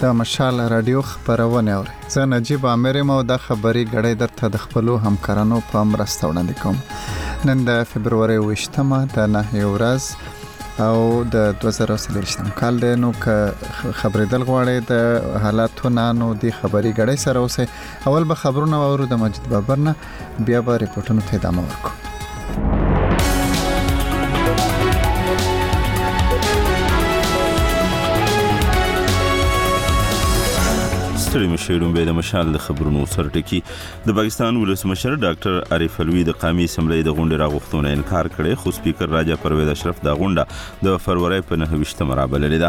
د مشال راډیو خپرونې اورئ. زه نجیب عامر یم او دا خبري ګړۍ درته د خپلو همکارانو په مرسته وړاندې کوم. نن د فبرورۍ وشتمه د نهې ورځ او د 2023 کال دی نو که خبرېدل غواړي د حالاتو نه نو د خبري ګړۍ سره اوسه اول به خبرونه وورو د مجید بابر نه بیا به رپورټونو ته ادامه ورکو ستړي مشر لومبه د مشال د خبرونو سرټکی د پاکستان ولسمشر ډاکټر عارف علوی د قامي اسمبلی د غونډې راغښتونه انکار کړي خو سپیکر راجا پرویز اشرف دا غونډه د فروری په 29 مرابللې ده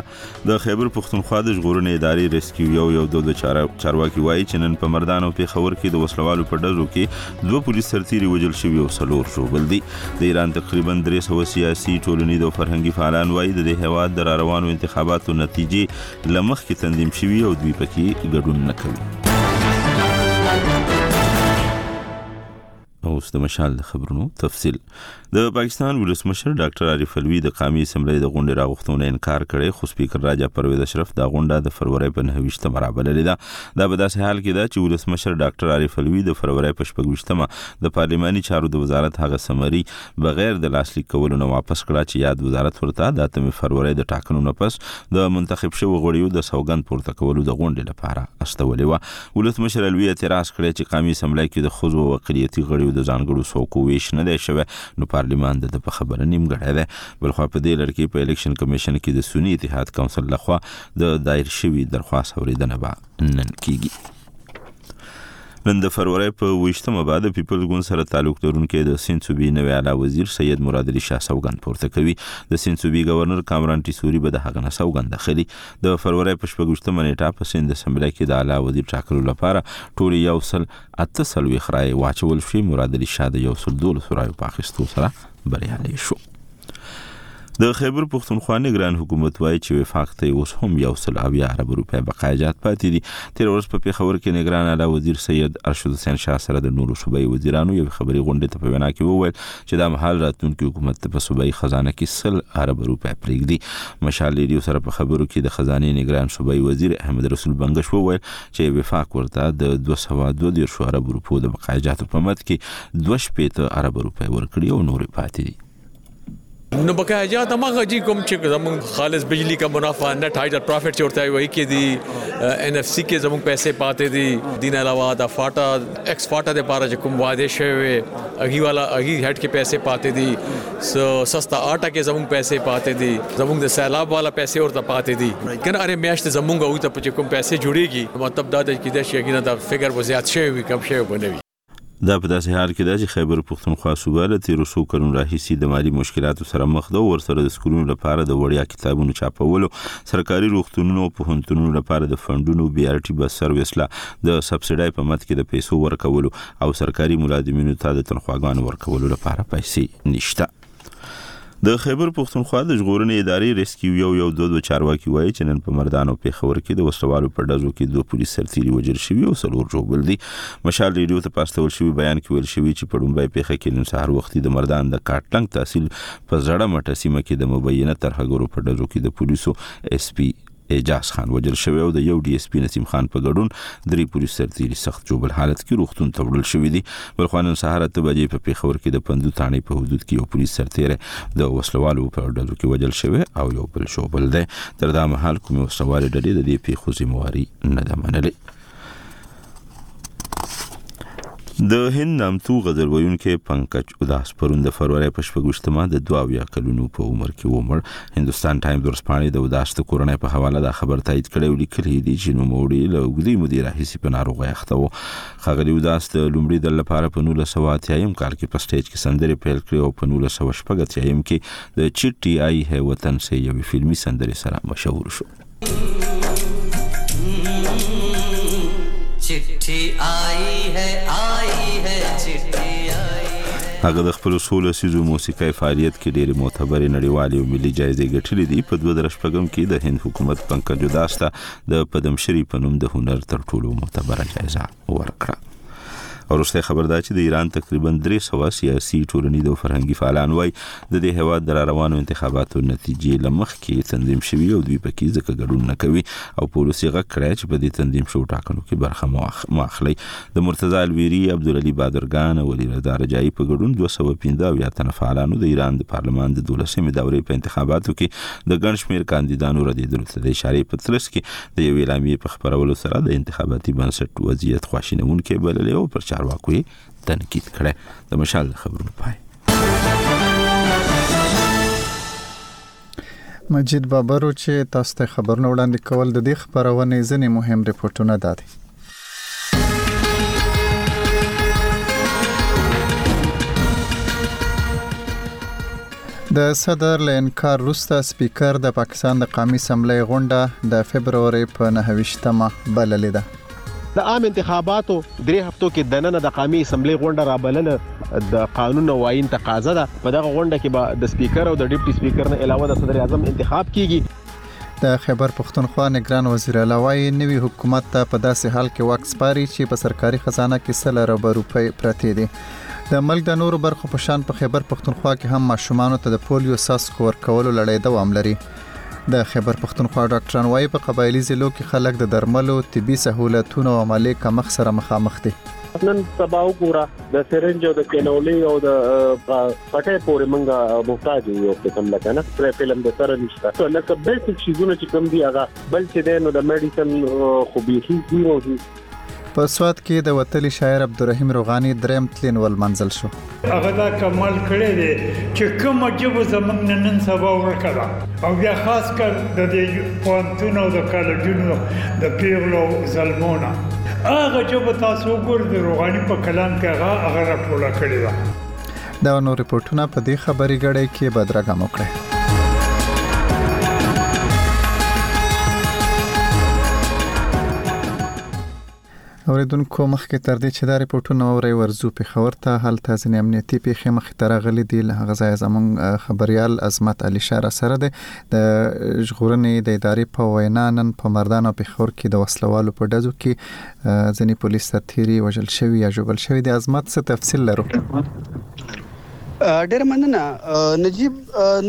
د خیبر پښتونخوا د ژغورنې ادارې ریسکیو یو یو دو د چارواکي وایي چې نن په مردان او پېښور کې د وسلوالو په ډزو کې دوه پولیس سرتیري وژل شوي او څلور ژوبل دي د ایران تقریبا درې سوه سیاسي ټولنیز او فرهنګي فعالان وایي د دې هیواد د راروانو انتخاباتو نتیجې له مخکې تنظیم شوي او دوی پکې ګډون نه کوي اوس د مشال د خبرونو تفصيل د پاکستان ولسمشر ډاکټر عارف علوي د قامي اسمبلی د غونډې راغښتونه انکار کړي خو سپیکر راجا پرویز اشرف دا غونډه د فروری په 29مه رابللې ده دا به داسې حال کې ده چې ولسمشر ډاکټر عارف علوي د فروری په 24مه د پارلماني چارو د وزارت هغه سمري بغیر د لاسلیک کولو نه واپس کړه چې یاد وزارت ورته د 8 فروری د ټاکنو نه پس د منتخب شوو غړیو د سوګند پورته کولو د غونډې لپاره استولې و ولسمشر علوي اعتراض کړی چې قامي اسمبلۍ کې د ښځو او اقلیتي غړیو د ځانګړو څوکو ویش نه دی شوی نو پارلیمان د ده په خبره نیمګړی دی بلخوا په دې لړ کې په الیکشن کمیشن کې د سني اتحاد کونسل لخوا د دایر شوي درخواست اوریدنه به نن کیږي نن د فروری په ویشتمه به د پیپلز ګوند سره تعلق لرونکي د سیند صوبې نوی اعلی وزیر سید مراد علي شاه سوګند پورته کوي د سیند صوبې ګورنر کامران ټیسوري به د هغه نه سوګند اخلي د فرورۍ په شپږویشتمه نېټه په سند اسمبلۍ کې د اعلی وزیر ټاکلو لپاره ټولې یو سل اته څلوېښت رایې واچول شوې، مراد علي شاه د یو سل دولسو رایو په اخیستو سره بریالی شو. د خیبر پښتونخوا نګران حکومت وایي چې وفاق ته اوس هم یو سل اویا ارب روپۍ بقایجات پاتې دي تیر ورځ په پیښور کې نګران اعلی وزیر سید ارشد حسین شاه سره د نورو صوبایي وزیرانو یو خبري غونډې ته په وینا کې وویل چې دا مهال راتلونکي حکومت ته په صوبایي خزانه کې سل ارب روپۍ پرېږدي مشال ریډیو سره په خبرو کې د خزانې نگران صوبایي وزیر احمد رسول بنګش وویل چې وفاق ورته د 222 ارب روپو د بقایجاتو په مد کې 2.5 ارب روپۍ ورکړي او نورې پاتې دي نو بقا حاجات هغه جی کوم چې زمون خالص بجلی کا منافع نت هایډر پروفټ چورته وایي کې دي ان اف سي کې زمون پیسې پاتې دي دین علاوه دا فاټا ایکسپورټ لپاره چې کوم وعده شوی وي هغه والا هغه هټ کې پیسې پاتې دي سستا آټا کې زموږ پیسې پاتې دي زموږ د سیلاب والا پیسې ورته پاتې دي کنه اره میاشت زموږ او ته چې کوم پیسې جوړيږي مطلب دا دی چې د شګینه د فګر و زیات شوی وي کم شوی بنوي دا په داسې حال کې ده چې خیبر پښتونخوا صوبه له تیرو څو کلونو راهیسې د مالی مشکلاتو سره مخ ده او ورسره د سکولونو لپاره د وړیا کتابونو چاپولو سرکاري روغتونونو او پوهنتونونو لپاره د فندونو بي ار ټي بس سرویس لا د سبسډۍ په مد کې د پیسو ورکولو او سرکاري ملادمینو ته د تنخواګانو ورکولو لپاره پیسې نشته. د خیبر پښتونخوا د ژغورنې ادارې ریسکیو یو یو دوه دوه چارواکي وایي چې نن په مردان او پیښور کې د وسلوالو په ډزو کې دوه پولیس سرتیري وژل شوي او څلور ژوبل دي مشال ریډیو ته پاستول شوی بیان کې ویل شوی چې په ډومبای پیښه کې نن سهار وختي د مردان د کاټلنګ تحصیل په زړه مټه سیمه کې د مبینه ترهګرو په ډزو کې د پولیسو اس پی اعجاز خان وژل شوی او د یو ډي اس پي نسیم خان په ګډون درې پولیس سرتیري سخت ژوبل حالت کې روغتون ته وړل شوي دي. بلخوا نن سهار اته بجې په پېښور کې د پندو تاڼې په حدود کې یو پولیس سرتیری د وسلوالو په ډزو کې وژل شوی او یو بل ژوبل دی. تر دا مهال کومې وسلوالې ډلې د دې پېښو ذمه واري نه ده منلې. د هند نامتو غزل ویونکی پنکج اداس پرون د فروری په شپږوشتمه د دوه اویا کلونو په عمر کې ومړ هندوستان ټایمز ورځپاڼې د اداس د کورنۍ په حواله دا خبر تایید کړی او لیکلي دي چې نوموړي له اوږدې مودې راهیسې په ناروغۍ اخته و ښاغلي اداس د لومړي ځل لپاره په نولس سوه اتیایم کال کې په سټیج کې سندرې پیل کړې او په نولس سوه شپږ اتیایم کې د چټي آی هی وطن سه یوې فلمي سندرې سره مشهور شو هغه د خپل څو لسیزو موسیقۍ فعالیت کې ډېرې معتبرې نړیوالې او ملي جایزې ګټلې دي په 2014 کې د هند حکومت پنکج داس ته د پدمشری په نوم د هنر تر ټولو معتبره جایزه ورکړه وروسته خبر دا چې د ایران تقریبا 300 سیاسي ټولنیز او فرهنګي فعالان وای د دې هواد د روانو انتخاباتو نتیجې لمخ کې تنظیم شوی او دوی پکې ځکه ګډون نه کوي او پولیسي غږ کړی چې په دې تنظیم شو ټاکنو کې برخه مواخلي د مرتضی الویری عبدالعلی بادرګان او ولی رضا رجایی په ګډون 215 یا تن فعالانو د ایران د پارلمان د 12مې دورې په انتخاباتو کې د ګڼ شمیر کاندیدانو ردیدلو ته د اشاره په ترڅ کې د یوې اعلامیې په خبرولو سره د انتخاباتي بنسټ وضعیت خواشینونکی بللی او پر چارواکو یې تنقید کړی د مشال د خبرونو پای مجید بابرو چې تاسو ته خبرونه وړاندې کول د دې خبرونه ځنې مهم رپورټونه دادي د صدر له انکار وروسته سپیکر د پاکستان د قومي اسمبلی غونډه د فبروري په 29مه بللې ده د عام انتخاباتو درې هفتو کې د نن د قومي اسمبلی غونډه را بلل د قانون او آئین تقاضا ده په دغه غونډه کې به د سپیکر او د ډیپټي سپیکر نه علاوه د صدر اعظم انتخاب کیږي د خیبر پښتونخوا نگران وزیر اعلی وایي نوی حکومت ته په داسې حال کې واک سپاري چې په سرکاري خزانه کې سل ارب روپۍ پرتې دي د ملک د نورو برخو په شان په خیبر پښتونخوا کې هم ماشومان ته د پولیو ساسکو ورکولو لړۍ دوام لري د خیبر پښتونخوا ډاکټران وایي په قبایلی ضلعو کې خلک د درملو، طبي سهولتونو او عملي کمښت سره مخامخ دي. نن سبا وګوره د سرنج او د کینولې او د پټه پورې مونږه محتاج یو قسم لکه نه پر فلم د سره نشته ته لکه بیسک چیزونه چې کوم دی هغه بل چې دی نو د میډیسن خو به هیڅ دی نو په سواد کې د وتلی شاعر عبدالرحیم روغانی دریم تلین ول منزل شو هغه دا کمال کړی دی چې کوم جبه زمنګ نن سبا ورکړه او بیا خاص کر د دې پوانتونو د کالجونو د پیغلو زلمونه هغه جبه تاسو ګور د روغانی په کلام کې هغه هغه راټول کړی دی دا نو رپورټونه په دې خبري غړې کې بدرګه مو کړې اوریدونکو مخکې تر دې چې دا رپورټونه اوري ورزو په خبر ته هلته ځنې امنیتي پیښې مخې ته راغلي دي له هغه ځای زمون خبريال عظمت علي شهر سره ده د ژغورنې د ادارې په وینا نن په مردان او پیښور کې د وسلوالو په دزو کې ځینې پولیس سرتیري وژل شوي یا ژوبل شوي دي عظمت څه تفصیل لرو ډیر مننه نجیب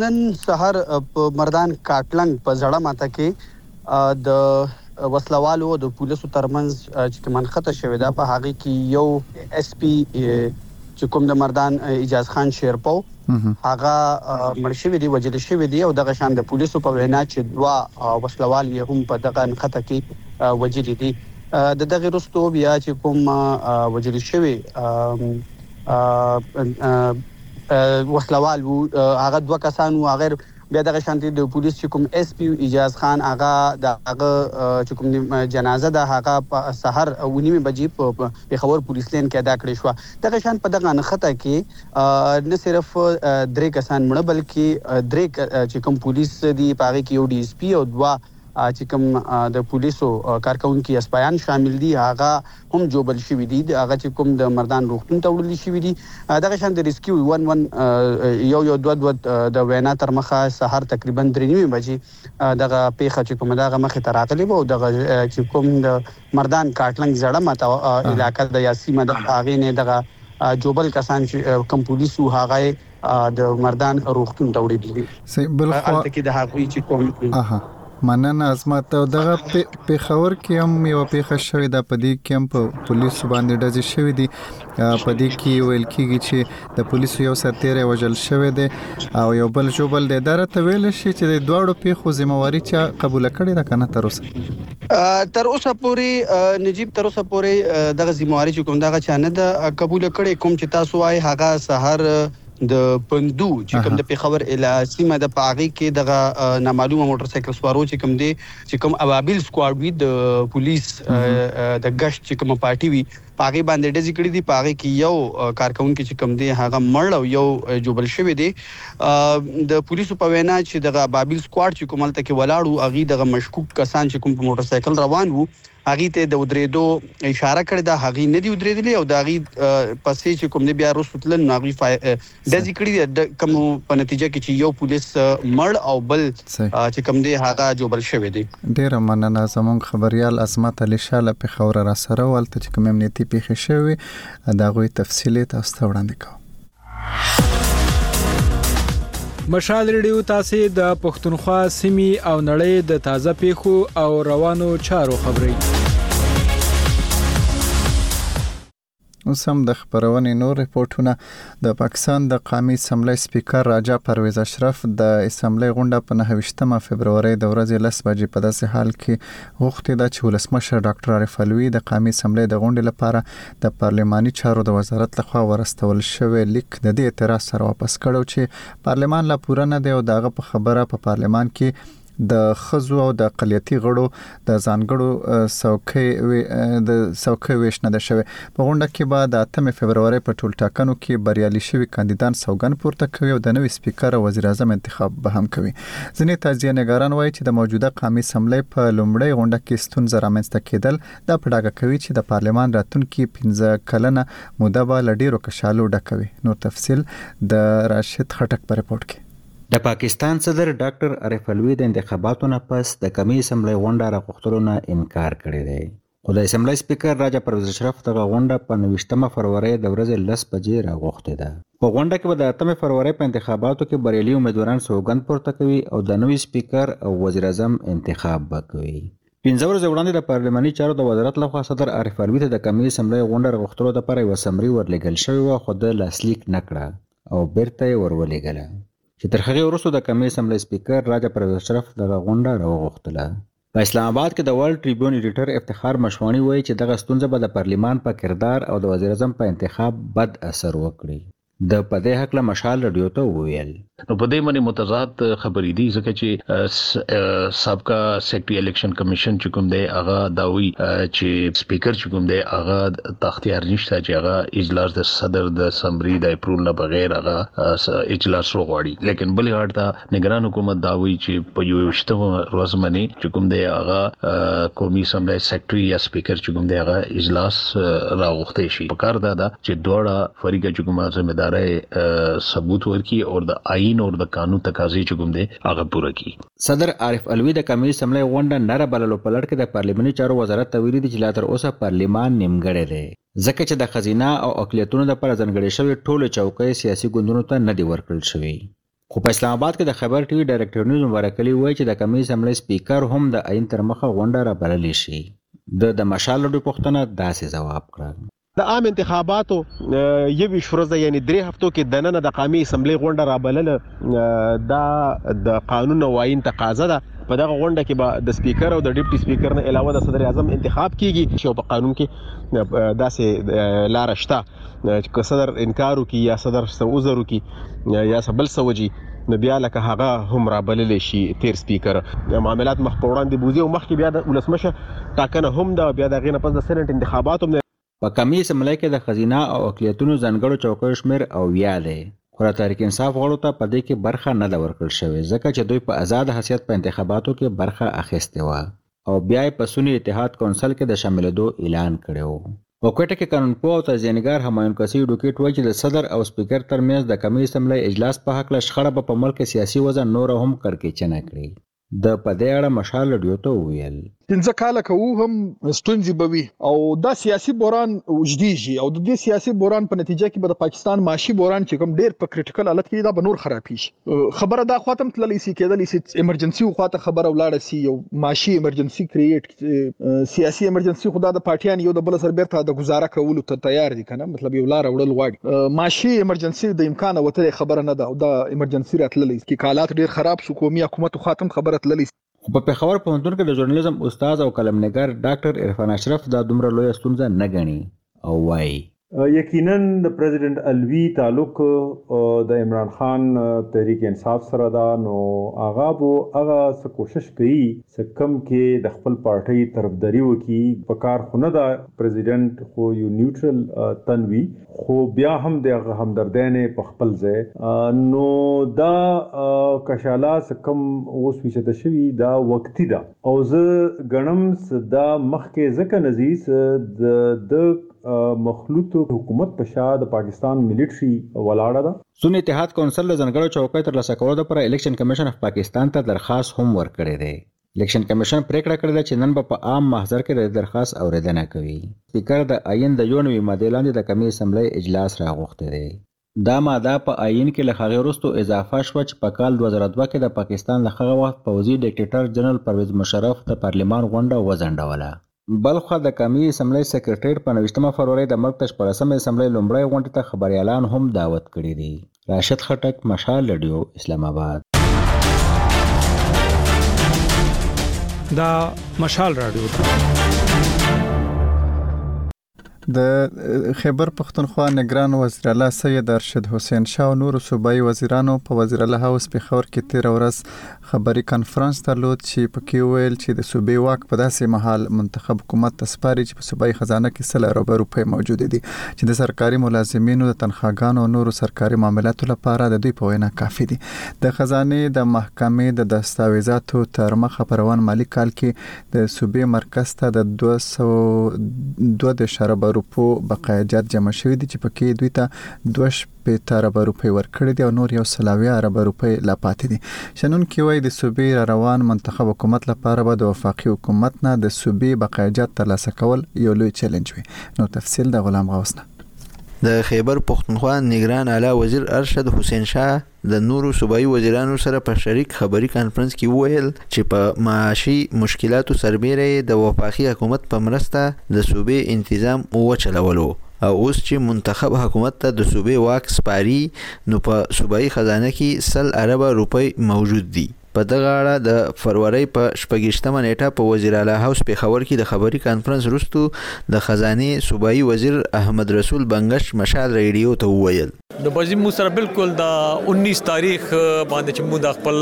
نن سحر په مردان کاټلنګ په زړه ماته کې د وسلوالو د پولیسو ترمنځ چې منخته شوې ده په هغه کې یو اس پی چې کوم د مردان اجاز خان شیرپو هغه مړ شوي دي، وژل شوي دي او دغه شان د پولیسو په وینا چې دوه وسله وال یې هم په دغه نښته کې وژلي دي. د دغې وروسته بیا چې کوم وژل شوي وسله وال وو هغه دوه کسان وو، هغه بیا دغه شانتې د پولیس چې کوم ایس پي وو اعجاز خان هغه د هغه چې کوم جنازه ده هغه په سهار اوه نیمې بجې په پېښور پولیس لین کې ادا کړې شوه. دغه شان په دغه نښته کې نه صرف درې کسان مړه بلکې درې چې کوم پولیس دي په هغې کې یو ډي ایس پي او دوه چې کوم د پولیسو کارکوونکي اسپایان شامل دي هغه هم ژوبل شوي دي هغه چې کوم د مردان روغتون ته وړل شوي دي دغه شان د ریسکیو ون ون یو یو دوه دوه د وینا تر مخه سهار تقریبا درې نیمې بجې دغه پیښه چې کومه ده هغه مخې ته راغلې وه او دغه چې کوم د مردان کاټلنګ زړه ماته علاقه ده یا سیمه ده هغې نه دغه ژوبل کسان چې کوم پولیس وو هغه د مردان روغتون ته وړي دي صحیح بل خو الته کې د هغوی چې کوم اها مننه عظمت او دغه پیښور کې هم یو پیښه شوې ده په دې کې هم په پولیسو باندې ډزې شوې دي په دې کې ویل کېږي چې د پولیسو یو سرتیری وژل شوی دی او یو بل جوبل دی دا راته ویل شي چې د دواړو پیښو ذمہواري چا قبول کړې ده کنه تر اوسه تر اوسه پورې نجیب تر اوسه پورې دغه ذمہواري چې کوم دغه چا نه ده قبول کړې کوم چې تاسو وايي هغه سحر د پندو چې کوم د پیښور اله سیمه د پاغي کې دغه نامعلومه موټر سایکل سوارو چې کوم دی چې کوم ابابیل سکواډ وی د پولیس د گشت چې کوم پارټي وی په هغې باندې ډزې کړې دي، په هغې کې یو کارکوونکی چې کوم دی هغه مړ او یو ژوبل شوی دی. د پولیسو په وینا چې دغه ابابیل سکواډ چې کوم هلته کې ولاړ وو هغوی دغه مشکوک کسان چې کوم په موټر سایکل روان وو هغوی ته د ودریدو اشاره کړې ده، هغوی نه دي ودریدلي او د هغوی پسې چې کوم دی بیا وروسته تلل نو هغوی ډزې کړي دي د کوم په نتیجه کې چې یو پولیس مړ او بل چې کوم دی هغه جوبل شوی دی ډیره مننه زمونږ خبریال عظمت علي شاه له پېښوره را سره والته چې کوم امنیتي پیښې شوي د هغوی تفصیلې تاسو ته وړاندې کوو مشال ریډیو تاسو د پښتونخوا سیمي او نړۍ د تازه پیښو او روانو چارو خبري اوس هم د خبرونې نور رپورټونه د پاکستان د قامي اسمبلۍ سپیکر راجا پرویز اشرف د اسمبلۍ غونډه په 29 فبرورۍ د ورځې 10 بجې په داسې حال کې غوښتې ده چې ولسمشر ډاکټر عارف علوي د قامي اسمبلۍ د غونډې لپاره د پارلماني چارو د وزارت لخوا ورستول شوی لیک د دې اعتراض سره واپس کړو چې پارلمان لا پوره نه دی او داغه په خبره په پارلمان کې د خزو او د اقلیتي غړو د ځانګړو څوکۍ د څوکۍ ویش نه ده شوی په غونډه کې به د 8 فبرورۍ په ټول ټاکنو کې بریالي شوي کاندیدان سوګن پورته کوي او د نوي سپیکر او وزیر اعظم انتخاب به هم کوي ځینې تجزیه نګاران وایي چې د موجوده قامي سملۍ په لومړۍ غونډه کې ستونزه رامنځته کېدل دا په ډاګه کوي چې د پارلمان راتلونکي 15 کلنه موده به له ډیرو کشالو ډکه وي نور تفصیل د راشد خټک په رپورټ کې د پاکستان صدر ډاکټر عارف علوي د انتخاباتو نه پس د قومي اسمبلۍ غونډه راغوښتلو نه انکار کړی دی، خو د اسمبلۍ سپیکر راجا پرویز اشرف دغه غونډه په نویشتمه فرورۍ د ورځې لس بجې راغوښتې ده. په غونډه کې به د اتمې فرورۍ په انتخاباتو کې بریالي امیدواران سوګند پورته کوي او د نوي سپیکر او وزیراعظم انتخاب به کوي. پنځه ورځې وړاندې د پارلیماني چارو د وزارت لخوا صدر عارف علوي ته د قومي اسمبلۍ غونډه راغوښتلو لپاره یوه سمري ورلیږل شوې وه، خو ده لاسلیک نه کړه. او بیرته یې ورولېږله چې تر هغې وروسته د قومي اسمبلۍ سپیکر راجا پرویز اشرف دغه غونډه راوغوښتله. په اسلام اباد کې د ورلډ ټریبیون ایډیټر افتخار مشواڼي وایي چې دغه ستونزه به د پارلیمان په کردار او د وزیراعظم په انتخاب بد اثر وکړي. ده په دې هکله مشال راډیو ته وویل. نو په دې باندې متضاد خبرې دي ځکه چې سابقه سیکرټري الیکشن کمیشن چې کوم دی هغه دا وایي چې سپیکر چې کوم دی هغه تختیار نشته چې هغه اجلاس د صدر د سمري د اپرول نه بغیر هغه اجلاس وغوړي لیکن بل غړ ته نگران حکومت دا وایي چې په یو وشتم ورځ باندې چې کوم دی هغه قومي سملای سیکریټري یا سپیکر چې کوم دی هغه اجلاس راغوښته شي په کار دا ده چې دوړه فریقه چې کومه ذمہ داري ثبوت ورکړي او د آئین او د قانون تقاضې چې کوم دی هغه پوره کړي صدر عارف علوي د قامي اسمبلۍ غونډه نره بللو په لړ کې د پارليمني چارو وزارت ته ويلي دي چې لا تر اوسه پارليمان نيمګړی دی ځکه چې د ښځينه او اقليتونو لپاره ځانګړې شوې ټولې چوکۍ سياسي ګوندونو ته نه دي ورکړل شوې خو په اسلام اباد کې د خيبر ټي وي ډايرکټر نيوز مبارک علي وايي چې د قامي اسمبلۍ سپيکر هم د ايين تر مخه غونډه رابللی شي ده د مشال لډو پوښتنه داسې ځواب کړه. د عام انتخاباتو یوویشت ورځه یعنی درې هفتو کې دننه د قامي اسمبلۍ غونډه رابلل دا د قانون او آئین تقاضا ده په دغه غونډه کې به د سپیکر او د ډیپټي سپیکر نه علاوه د صدر اعظم انتخاب کیږي چې په قانون کې داسې لار شته چې صدر انکار وکړي یا صدر عذر وکړي یا څه بل څه وجي نو بیا لکه هغه هم را بلل شي تیر سپیکر د معاملات مخ په وړاندې بوزي او مخکې بیا د ولسمشه ټاکنه هم ده بیا د غینه پس د سېنات انتخابات هم په کمې اسمبلۍ کې د ښځینه او اقلیتونو ځانګړو چوکیو شمېر اویا دی، خو د تحریک انصاف غړو ته په دې کې برخه نه ده ورکړل شوې، ځکه چې دوی په ازاد حثیت په انتخاباتو کې برخه اخیستې وه. او بیا یې په سني اتحاد کونسل کې د شاملېدو اعلان کړی و. په کوټه کې قانونپوه او تجزیه نګار همایون کسي ډوکیټ وايي چې د صدر او سپیکر تر مینځ د قمي اسمبلۍ اجلاس په هکله شخړه به په ملک کې سیاسي وضع نوره هم کړکېچنه کړي. ده په دې اړه مشال رډیو ته وویل. پنځه کاله که وو هم ستونزې به وي او دا سیاسي بحران اوږدېږي او د دې سیاسي بحران په نتیجه کې به د پاکستان معاشي بحران چې کوم ډېر په کریټیکل حالت کې دی دا به نور خرابېږي. خبره دا خواته هم تللی سي کېدلی سي ایمرجنسي خواته خبره ولاړه سي یو معاشي ایمرجنسي کریټ سیاسي ایمرجنسي خدا د پارټیان یو د بل سره بیرته د گزاره کولو ته تیار دي کنه مطلب یو لار وړل غواړي معاشي ایمرجنسي د امکان وته خبره نه ده او دا ایمرجنسي راتللی سي کالات ډیر خراب سو قومي حکومت خاتم خبره تللی سي خو په پېښور پوهنتون کې د ژورنالیزم استاد او قلم نګار ډاکټر عرفان اشرف دا دومره لویه ستونزه نه ګڼي او وايي. یقیناً د پرزیدنټ علوي تعلق د عمران خان تحریک انصاف سره ده نو هغه به هغه څه کوشش کوي څه کوم کې د خپل پارټۍ طرفداري وکړي په کار خو نه ده پرزیدنټ خو یو نیوټرل تن وي خو بیا هم د هغه همدردیانې په خپل ځای. نو دا کشاله څه کوم اوس ویچته شوي دا وقتي ده او زه ګڼم څه دا مخکې ځکه نه ځي څه د ده مخلوط حکومت په شا د پاکستان ملټري ولاړه ده. سني اتحاد کونسل د ځانګړو چوکیو ترلاسه کولو دپاره الیکشن کمیشن اف پاکستان ته درخواست هم ورکړی دی. الیکشن کمیشن پرېکړه کړې ده چې نن به په عام محضر کې د دې درخواست اورېدنه کوي. سپیکر د ایین د یو نوي مادې لاندې د کمې اسمبلۍ اجلاس راغوښتی دی. دا ماده په ایین کې له هغې وروسته اضافه شوه چې په کال دوه زره دوه کې د پاکستان د هغه وخت پوځي ډیکټیټر جنرال پرویز مشرف د پارلیمان غونډه وځنډوله. بلخوا د قامي اسمبلۍ سکرټریټ په نویشتمه فرورۍ د ملک د شپاړسمې اسمبلۍ لومړۍ غونډې ته خبریالان هم دعوت کړي دي. راشد خټک، مشال رډیو، اسلام اباد. دا مشال راډیو ده. د خیبر پښتونخوا نګران وزیراعلی سید ارشد حسین شاه او نورو صوبایي وزیرانو په وزیراعلی هاوس پېښور کې تېره ورځ خبري کانفرنس درلود چې پکې وویل چې د صوبې واک په داسې مهال منتخب حکومت ته سپاري چې په صوبایي خزانه کې سل اربه روپۍ موجودې دي چې د سرکاري ملازمینو د تنخواګانو او نورو سرکاري معاملاتو لپاره د دوی په وینا کافي دي د خزانې د محکمې د دستاویزاتو تر مخه په روان مالي کال کې د صوبې مرکز ته د دوه سوه او دوه دېرش اربه روپو بقایاجات جمع شوي دي چې په کې دوی ته دوه شپېته اربه روپۍ ورکړې دي او نور یو سل اویا اربه روپۍ لا پاتې دي. شنونکي وایي د صوبې را روان منتخب حکومت لپاره به د وفاقي حکومت نه د صوبې بقایاجات ترلاسه کول یو لوی چیلنج وي. نور تفصیل د غلام غوث نه. د خیبر پښتونخوا نګران اعلی وزیر ارشد حسین شاه له نورو صوبايي وزیرانو سره په شریک خبري کانفرنس کې وویل چې په معاشي مشکلاتو سربېره یې د وفاقي حکومت په مرسته د صوبې انتظام وچلولو او اوس چې منتخب حکومت ته د صوبې واک سپاري نو په صوبايي خزانه کې سل اربه روپۍ موجود دي. په دغه اړه د فرورۍ په شپږیشتمه نېټه په وزیراعلی هاوس پېښور کې د خبري کانفرنس وروسته د خزانې صوبايي وزیر احمد رسول بنګش مشال رېډیو ته وویل. نو په دې موږ سره بالکل د انیس تاریخ باندې چې موږ د خپل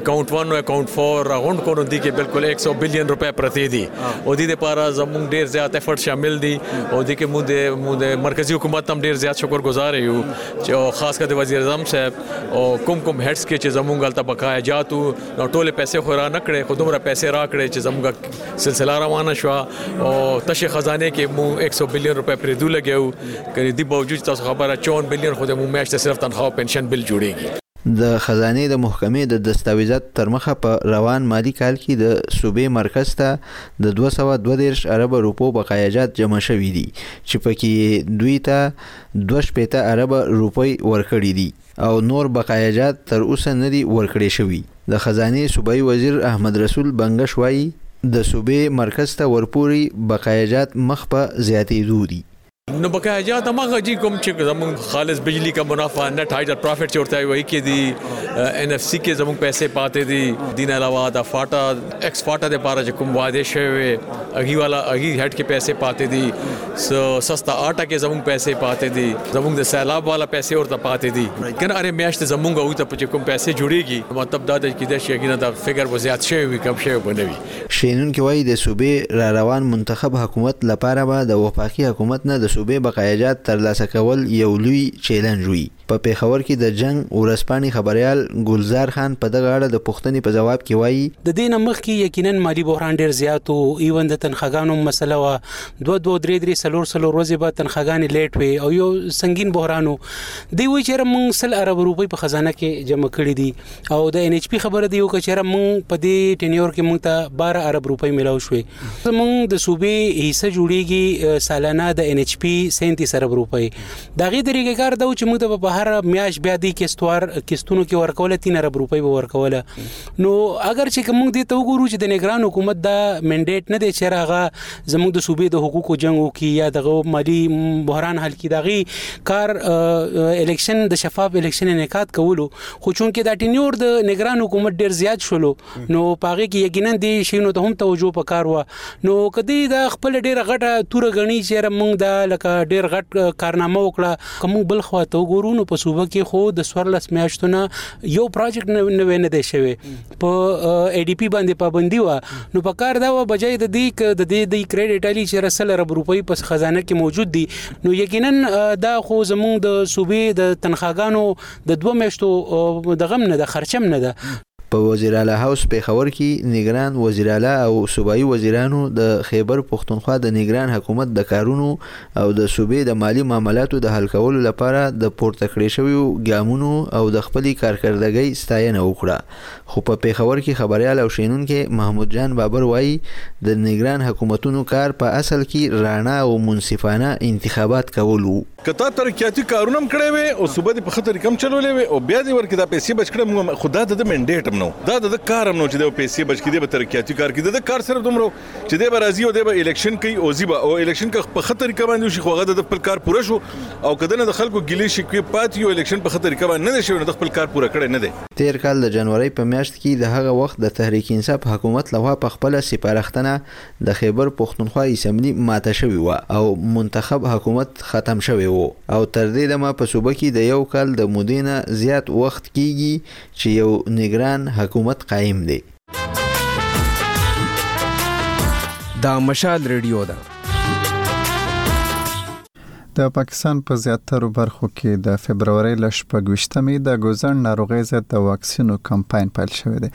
اکاونټ ون او اکاونټ فور راغونډ کړو نو دې کې بالکل ایک سو بلین روپۍ پرتې دي او دې لپاره زموږ ډېر زیات افرټ شامل دي او دې کې موږ د مرکزي حکومت هم ډېر زیات شکر ګزار یو چې خاص کر د وزیراعظم صاحب او کوم کوم هډس کې چې زمونږ هلته بقایا جاتو نو ټولې پیسې خو را نه کړې خو دومره پیسې را کړې چې زمونږ سلسله روانه شو او تشه خزانه کې مو 100 بلین روپۍ پرې دوه لګیو کړي دی باوجود تاسو خبره 54 بلین خو د مو میاشت صرف تنخواه او پنشن بل جوړیږي د خزانې د محکمې د دستاویزاتو ترمخه په روان مالي کال کې د صوبې مرکز ته د 222 اربه روپو بقایاجات جمع شوي دي چې پکې یې دوی ته دوه شپېته اربه روپۍ ورکړې دي او نور بقایا جات تر اوسه نه دي ورکړې شوي. د خزانې صوبايي وزیر احمد رسول بنګش وايي، د صوبې مرکز ته ورپوري بقایا جات مخ په زیاتېدو دي. نو بقایا جات هماغه دي کوم چې زموږ خالص بجلي کا منافع، نټ هایډر پرافټ چې ورته وایي، هغه کې دي. اېن اېف سي کې زموږ پیسې پاتې دي. دې نه علاوه د فاټا ایکسپورټ لپاره چې کوم وعده شوی وي هغه والا هغه هټ کې پیسې پاتې دي سستا آټا کې زموږ پیسې پاتې دي زموږ د سیلاب والا پیسې ورته پاتې دي کنه اره میاشت زموږ او ته چې کوم پیسې جوړيږي مطلب دا دی چې د شګینه د فګر و زیات شوی وي کم شوی بنوي شینون کې وایي د صوبې را روان منتخب حکومت لپاره به د وفاقي حکومت نه د صوبې بقایجات ترلاسه کول یو لوی چیلنج وي. په پېښور کې د جنګ ورځپاڼې خبریال ګلزار خان په دغه اړه د پوښتنې په ځواب کې وايي، د دې نه مخکې یقیناً مالي بحران ډېر زیات و، ایون د تنخاګانو هم مسله وه، دوه دوه، درې درې، څلور څلور ورځې به تنخاګانې لېټ وې او یو سنګین بحران و. دی وايي چې یاره موږ سل اربه روپۍ په خزانه کې جمع کړې دي او د اېن اېچ پي خبره دې وکړه چې یاره موږ په دې ټینیور کې موږ ته باره ارب روپۍ مېلاو شوې، زموږ د صوبې حصه جوړېږي سالانه د اېن اېچ پي سینتیس ارب روپۍ دا غي طریقې کار دا چې موږ ته په هر میاش بیا دی کیستوار کیستونو کې ورکول 3 ارب روپۍ به ورکول نو اگر چې موږ دې ته وګورو چې د نگران حکومت دا منډیټ نه دی چې راغه زموږ د صوبې د حقوقو جنگ وکي یا دغه مالی بحران حل کی داغي کار الیکشن د شفاف الیکشن انعقاد کولو خو چونکې دا ټینیور د نگران حکومت ډیر زیات شولو نو په هغه کې یقینا دې شینو ته هم توجه پکار و نو کدی دا خپل ډیره غټه تور غنی چې موږ دا لکه ډیر غټ کارنامه وکړه کوم بل خوا ته وګورو نو په صوبه کې خو د سورلس میاشتونه یو پروجیکټ نه وینه دی شوی په ای ډی پی باندې پابندي و نو په کار دا و بجای د دې ک د دې د کریډټ الی چې رسل رب روپی په خزانه کې موجود دي نو یقینا دا خو زموږ د صوبې د تنخواګانو د دوه میاشتو د غم نه د خرچم نه ده په وزیراعلی هاوس پېښور کې نګران وزیراعلی او صوبايي وزیرانو د خېبر پښتونخوا د نګران حکومت د کارونو او د صوبې د مالي معاملاتو د حل کولو لپاره د پورته کړې شویو ګامونو او د خپلې کارکردګۍ ستاینه وکړه خو په پېښور کې خبریال او شینونکی محمود جان بابر وايي د نګران حکومتونو کار په اصل کې راڼه او منصفانه انتخابات کول وو. که تا ترقیاتی کارونه هم کړی وی او صوبه دی په ښه طریقه هم چلولی وی او بیا دی ورکی دا پیسی بچ کړی موږ خو دا دده منډیټ هم نه وو دا دده کار هم نه وو چی دی به پیسی بچ کړی دی به ترقیاتی کار کړی دده کار صرف دومره وو چی دی به راځی او دی به الیکشن کوی او ځی به او الیکشن که په ښه طریقه باندی وشی خو هغه دده خپل کار پوره شو او که دنه د خلکو ګیلی شکوی پاتی وی او الیکشن په ښه طریقه باندی نه دی شوی نو ده خپل کار پوره کړی نه دی. تیر کال د جنورۍ په میاشت کی د هغه وخت د تحریک انصاف حکومت لخوا په خپله سپارښتنه د خېبر پښتونخوا اسمبلي ماته شوې وه او منتخب حکومت ختم شوی و او تر دې دمه په صوبه کې د یو کال د مودې نه زیات وخت کېږي چې یو نګران حکومت قایم دی. دا مشال ريډيو ده. د پاکستان په زیاترو برخو کې د فبرورۍ له شپږ ویشت مې د ګوزڼ ناروغۍ ضد د واکسینو کمپاین پیل شوی دی.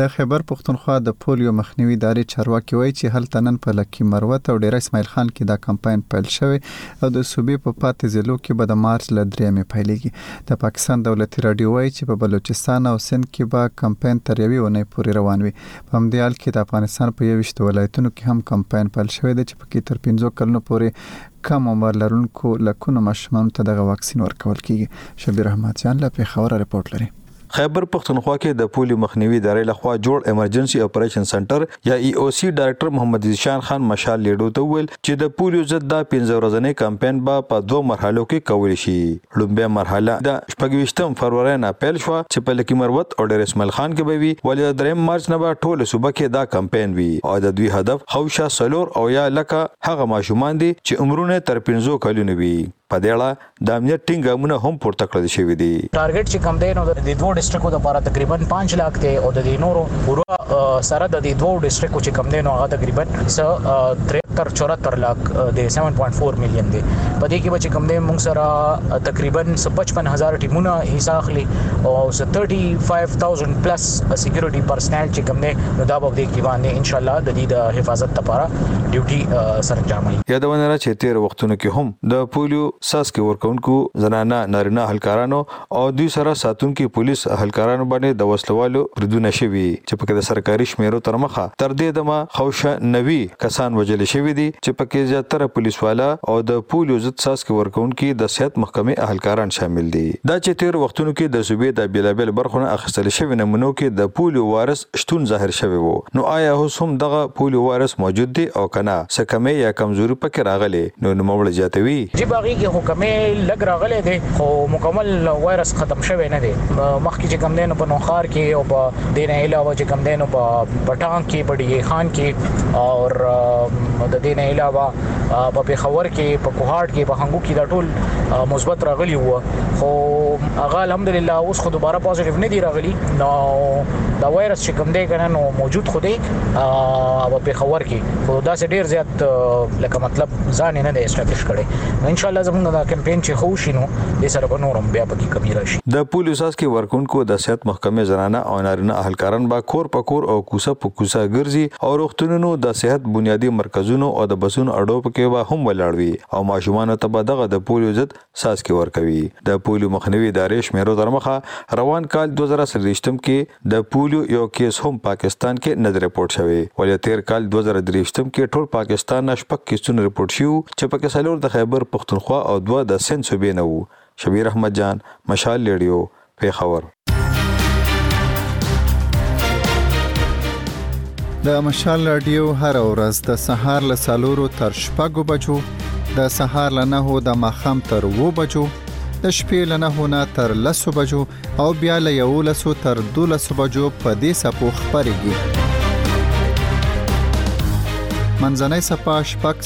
د خیبر پښتونخوا د پولیو مخنیوي ادارې چارواکي وايي چې هلته نن په لکي مروت او ډیره اسماعیل خان کې دا کمپاین پیل شوی او د صوبې په پاتې ضلعو کې به د مارچ له درېیمې پیلېږي. د پاکستان دولتي راډیو وايي چې په بلوچستان او سند کې به کمپاین تر یوې اونۍ پورې روان وي. په همدې حال کې د افغانستان په یوویشت ولایتونو کې هم کمپاین پیل شوی دی چې کې تر پنځو کلونو پورې کم عمر لرونکو لکونو ماشومانو ته دغه واکسین ورکول کیږي شبیر احمد جان له پیښوره رپورټ لري خیبر پښتونخوا کې د پولیو مخنیوي ادارې لخوا جوړ ایمرجنسي اپریشن سنټر یا ای او سي ډایرکټر محمد ذیشان خان مشال لیډو ته وویل چې د پولیو ضد دا پنځه ورځنی کمپاین به په دوه مرحلو کې کول شي لومبۍ مرحله د شپږ ویشتم فروری نه پیل شوه چې په لکي مروت او ډېر اسماعیل خان کې به وي ولې د دریم مارچ نه به ټوله صوبه کې دا کمپاین وي او د دوی هدف حوشه څلور او یا لکه هغه ماشومان دي چې عمرونه یې تر پنځو کلونو وي. په دې اړه د امنیت ټینګ ګامونه هم پورته کړل شوي دي. ټارګټ چې کوم دی نو د دې دوو ډسټرکو لپاره تقریبا پنځ لاک دی او د دې نورو پوره سره د دې دوو ډسټرکو چې کوم دی نو هغه تقریبا څه ترهتر چورهتر لاک ورک دی 7.4 میلیون دی په دې کې به چې کوم دی موږ سره تقریبا 55000 ټیمونه حصہ اخلي او 35000 پلس سکیورټي پرسنل چې کوم دی نو دا به دې کې باندې ان شاء الله د دې د حفاظت لپاره ډیوټي سرانجاموي یادونه را چې تیر وختونو کې هم د پولیو ساسکي ورکونکو زنانه نارینه هلکارانو او دوی سره ساتونکي پولیس اهلکارانو باندې د وسلوالو بریدونه شوي چې پکې د سرکاري شمیرو تر مخه تر دې دمه خوشا نوي کسان وژل شوي دي چې پکې زیاتره پولیس والا او د پولیو ضد څاڅکي ورکونکي د صحت محکمې اهلکاران شامل دي. دا چې تیرو وختونو کې د صوبې د بیلابیلو برخو نه اخیستل شوي نمونو کې د پولیو وارث شتون ظاهر شوی وو نو آیا اوس هم دغه پولیو وایرس موجود دی او که نه څه کمی یا کمزوري پکې راغلې نو نوموړی زیاتوي. جی په هغې کې خو کمی لږ راغلی دی خو مکمل وایرس ختم شوی نه دی مخکې چې کوم دی نو په نوښار کې او په دې نه علاوه چې کوم دی نو په پټان کې په ډیګی خان کې او د دې نه علاوه په پیښور کې په کوهاټ کې په هنګو کې دا ټول مثبت راغلي وو. خو هغه الحمدلله اوس خو دوباره پوزټیو نه دی راغلی نو دا وایرس چې کوم دی کنه نو موجود خو دی او په خبر کې خو دا سه ډیر زیات لکه مطلب ځان نه دی اسټابلیش کړي نو ان شاء الله زموږ دا کمپاین چې خو شینو د سره په نورم بیا پکې کمی راشي د پولیس اس کې ورکونکو د صحت محکمې زنانه او نارینه اهلکاران به کور په کور او کوسه په کوسه ګرځي او روغتونونو د صحت بنیادی مرکزونو او د بسونو اډو پکې به هم ولاړ وي او ماشومان ته به دغه د پولیو ضد څاڅکي ورکوي د پولیو مخنیوي ادارې شمیرو تر مخه روان کال 2023 کې د پولیو یو کیس هم پاکستان کې نه رپورټ شوی ولې تیر کال 2023 کې ټول پاکستان نه شپږ کیسونه رپورټ شو چې پکې څلور د خیبر پښتونخوا او دوه د سند صوبې نه وو شبیر احمد جان مشال لیډیو پېښور. د مشال راډیو هره ورځ د سهار له سالورو تر شپږو بجو د سهار له نهو د ماخام تر وو بجو د شپې له نهو نه تر لسو بجو او بیا له یولسو تر دولسو بجو په دې سپو خبرېږي منځنۍ سپا شپږ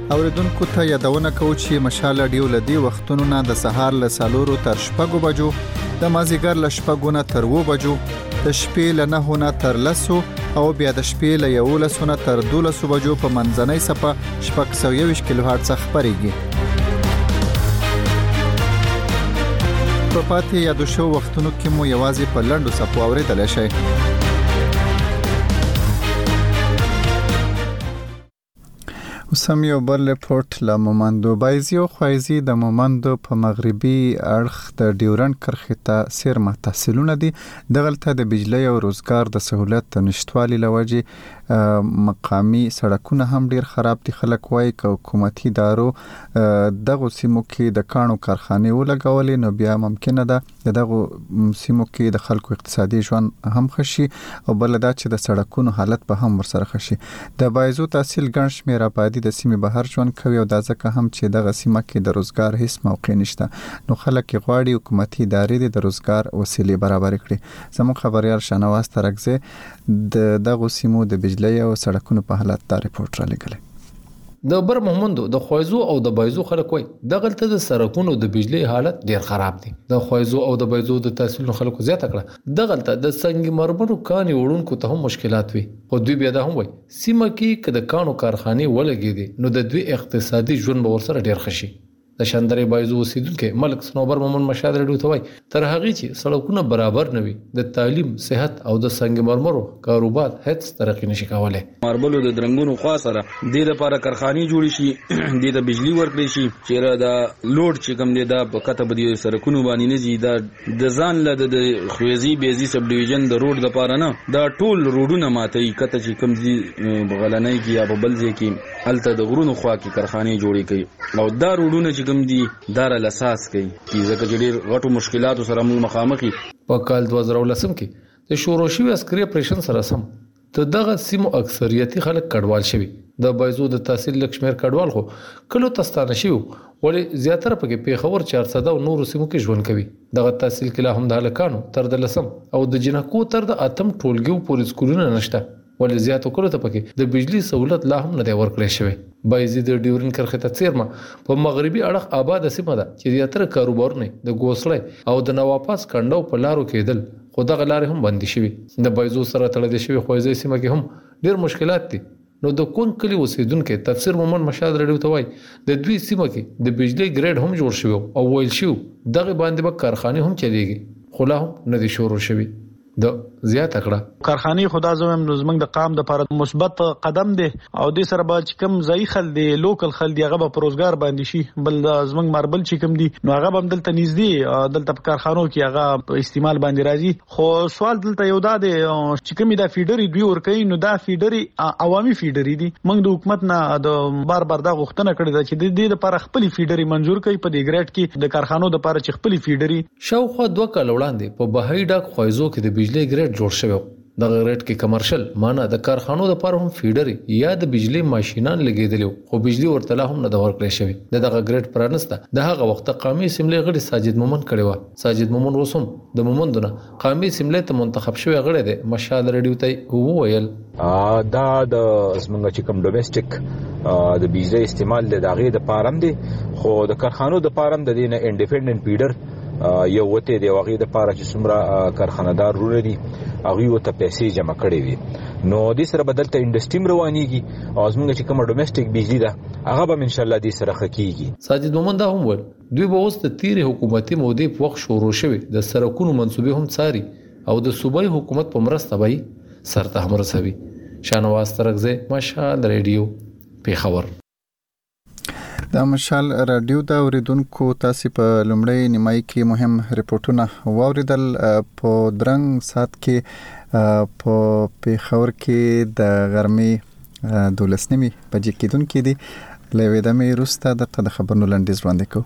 اوریدونکو ته یادونه کوو چې مشال رادیو له دې وختونو نه د سهار له سالورو تر شپږو بجو د مازیګر له شپږو نه تر وو بجو د شپې له نهو نه تر لسو او بیا د شپې له یولسو نه تر دولسو بجو په منځنۍ سپه شپږ سوه یوویشت کیلو هرڅ خپرېږي په پاتې یادو شو وختونو کې مو یوازې په لنډو سپو اورېدلی شئ اوس هم یو بل رپورټ له مومندو بایزي او خوایزي د مومندو په مغربي اړخ د ډیورنډ کرښې ته څیرمه تحصیلونه دي دغلته د بجلۍ او روزګار د سهولت د نشتوالي له وجې مقامي سړکونه هم ډیر خراب دي خلک وایي که حکومتي ادارو دغو سیمو کې د کاڼو کارخانې ولګولې نو بیا ممکنه ده د دغو سیمو کې د خلکو اقتصادي ژوند هم خشي او بل دا چې د سړکونو حالت به هم ورسره خشي د بایزو تحصیل ګڼ شمیر آبادی د سیمې بهر ژوند کوي او دا ځکه هم چې دغه سیمه کې د روزګار هیڅ موقع نشته نو خلک یې غواړي حکومتي ادارې دې د روزګار وسیلې برابرې کړي زموږ خبریال شانواز ترکزی د دغو سیمو د بجلۍ او سړکونو په حالت دا رپورټ را لګلی د بر محمندو د خویزو او د بایزو خلک وای دغلته د سرکونو د بجلی حالت ډیر خراب دی د خویزو او د بایزو د تحصیلونو خلکو زیاته کړه دغلته د سنگ مرمرو کانی وړونکو ته هم مشکلات وی خو دوی بیا دا هم وای سیمه کی که د کانو کارخانی ولګیدی نو د دوی اقتصادی ژوند به ورسره ډیر ښه شی. د شندرې بایزو اوسیدونکی ملک صنوبر مومن مشاد رډیو ته وایي تر هغه چې سړکونه برابر نه وي د تعلیم، صحت او د سنگ مرمرو کاروبار هیڅ ترقي نشي کولی. ماربلو د درنګونو خوا سره دې لپاره کرخانې جوړې شي دې ته بجلي ورکړې شي چیرې دا لوډ چې کوم دی دا په قطه په دې سرکونو باندې نه ځي دا د ځان له د خویزي بیزي سب ډیویژن د روډ لپاره نه دا ټول روډونه ماتوي قطه چې کوم ځي په غلنۍ کې یا په بل ځای کې هلته د غرونو خوا کې کرخانې جوړې کړي او دا روډونه چې کوم دي دا را لساس کړي کی ځکه چې ډیر غټو مشکلاتو سره موږ مخامخ یو. په کال دوه زره او لسم کې د شروع شوي عسکري اپریشن سره سم د دغه سیمو اکثریتي خلک کډوال شوي، د بایزو د تحصیل لږ شمیر کډوال خو کلو ته ستانه شوي وو ولې زیاتره پکې پیښور، چارسده او نورو سیمو کې ژوند کوي. دغه تحصیل کې لا هم د هلکانو تر د لسم او د جینکو تر د اتم ټولګیو پورې سکولونه نشته. ولې زیاتو کلو ته پکې د بجلي سهولت لا هم نه دی ورکړی شوی. بایزي د ډیورین کرښې ته څیرمه په مغربي اړخ آباده سیمه ده چې زیاتره کاروبارونه یې د ګوسړی او د نواپاس کنډو په لارو کیدل خو دغه لارې هم بندې شوي. د بایزو سره تړلې شوې خویزۍ سیمه کې هم ډیر مشکلات دي نو د کونګ کلي اوسیدونکی تفسیر مومند مشال راډیو ته وایي د دوی سیمه کې د بجلۍ ګریډ هم جوړ شوی او ویل شوي دغې باندې به کارخانې هم چلیږي خو لا هم نه دي شروع شوي. ده زیاته کړه. کارخانې خو دا زه وایم نو زمونږ د قام دپاره مثبت قدم دی او دې سره به چې کوم ځايي خلک دي لوکل خلک دي هغه به په روزګار باندې شي بل زمونږ ماربل چې کوم دي نو هغه به هم دلته نږدې دلته په کارخانو کې هغه په استعمال باندې راځي خو سوال دلته یو دا دی چې کومې دا فیډري دوی ورکوي نو دا فیډري عوامي فیډري دي موږ د حکومت نه د بار بار دا غوښتنه کړې ده چې د دې لپاره خپل فیډري منزور کړي په دې ګریډ کې د کارخانو لپاره چې خپل فیډري شاوخوا دوه کاله وړاندې په بهايي ډاک خوایزو کې د بجلۍ ګرېډ جوړ شوی و. دغه ګرېډ کې کمرشل، معنی د کارخانو لپاره هم فیډرې یا د بجلۍ ماشینان لګېدلي و، خو بجلي ورته لا هم نه ده ورکړی شوې. د دغه ګرېډ پرانسته د هغه وخته قامي اسمبلۍ غړي ساجد مومند کړې وه. ساجد مومند اوس هم د مومندو نه قامي اسمبلۍ ته منتخب شوی غړی دی، مشال رېډیو ته یې وویل. دا د زمونږ چې کوم ډومېسټک د بيزه استعمال د داغې د پارم دی خو د کارخانو د پارم د دینه انډیپندنت پیډر یو وته دی واغې د پاره چې څومره کارخانهدار رونه دي هغه وته پیسې جمع کړي وي نو د سره بدلته انډستری روانيږي او زمونږ چې کوم ډومېسټک بجلی ده هغه به ان شاء الله د سره خکېږي ساجد مومند هم ول دوی به اوس د تیرې حکومتي مودې په وخت شروع شوی د سرکونو منصوبې هم څاري او د صوبائی حکومت په مرسته به یې سرته هم رسوي شانواز ترکزی مشال ریډیو پیښور د مشال رادیو د اوریدونکو تاسو په لومړی نیمای کې مهم رپورټونه واوریدل په درنګ سات کې په پیښور کې د غرمې دولسنیمي بجې کېدون کې دي لوي د مې روسته د خبرونو لنډیز وړاندې کوو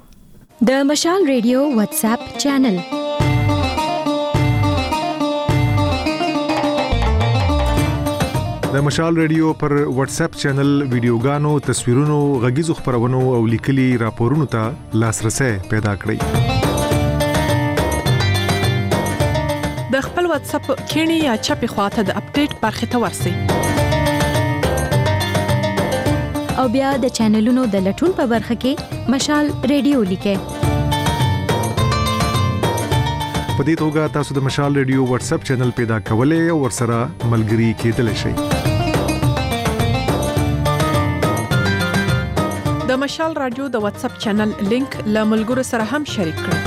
د مشال ریډیو واتس اپ چینل د مشال ریډیو پر واتس اپ چینل ویډیوګانو تصویرونو غږیزو خبرونو او لیکلي راپورونو ته لاسرسي پیدا کړئ د خپل واتس اپ کینی یا چپی خواته د اپډیټ برخه ته ورسی او بیا د چینلونو د لټون په برخه کې مشال ریډیو لیکه په دې توګه تاسو د مشال ریډیو واتس اپ چینل پیدا کولای او ورسره ملګري کېدلی شئ د مشال رادیو د واتس اپ چینل لینک له ملګرو سره هم شریک کړئ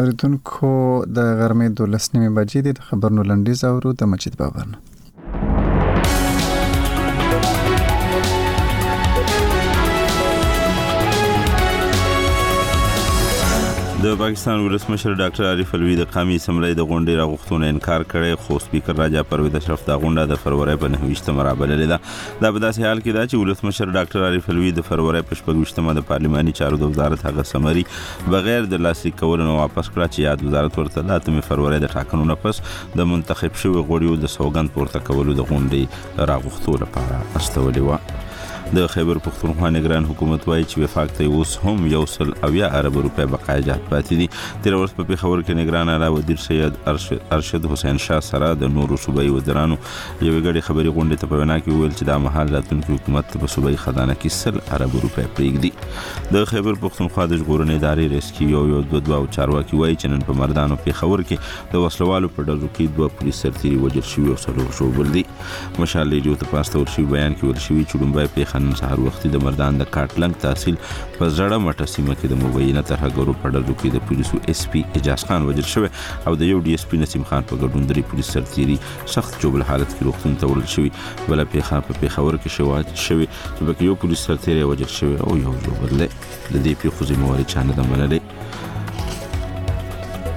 اوریدونکو د غرمې 12 نیمه بجې د خبرونو لنډیز اورو د مجید بابرنه د پاکستان ولسمشر ډاکټر عارف علوی د قامي اسمبلی د غونډې راغښتونه انکار کړي خو سپیکر راجا پرویز اشرف دا غونډه د فروری په 29 مه رابللې ده دا په داسې حال کې ده چې ولسمشر ډاکټر عارف علوی د فروری په 28 مه د پارلماني چارو د وزارت هغه سمري بغیر د لاسلیک کولو نه واپس کړه چې یاد وزارت ورته د 8 فروری د ټاکنو نه پس د منتخب شوی غړیو د سوګند پورته کولو د غونډې راغښتو لپاره استولې و د خیبر پښتونخوا نگران حکومت وایي چې وفاق ته اوس هم یو سل او یا ارب روپۍ بقای جات پاتې دي تیر ورځ په پیښور کې نگران اعلی وزیر سید ارشد حسین شاه سره د نورو صوبایي وزیرانو یوې ګډې خبري غونډې ته په وینا کې وویل چې دا مهال راتلونکي حکومت ته په صوبایي خزانه کې سل ارب روپۍ پرېږدي د خیبر پښتونخوا د ژغورنې ادارې ریسکیو یو دوه دوه چارواکي وایي چې نن په مردانو پیښور کې د وسله والو په ډزو کې دوه پولیس سرتیري وژل شوي او څلور ژوبل دي مشال ریډیو ته په استول شوي بیان کې ویل شوي چې لومړی پېښه نن سهار وختي د مردان د کاټلنګ تحصیل په زړه مټه سیمه کې د مبینه ترهګرو په ډزو کې د پولیسو ایس پي اعجاز خان وژل شوی او د یو ډي ایس پي نسیم خان په ګډون درې پولیس سرتیري سخت ژوبل حالت کې روغتون ته وړل شوي بله پېښه په پېښور کې شوې چې پکې یو پولیس سرتیری وژل شوی او یو ژوبل دی د دې پېښو ذمه واري چا نه ده منلې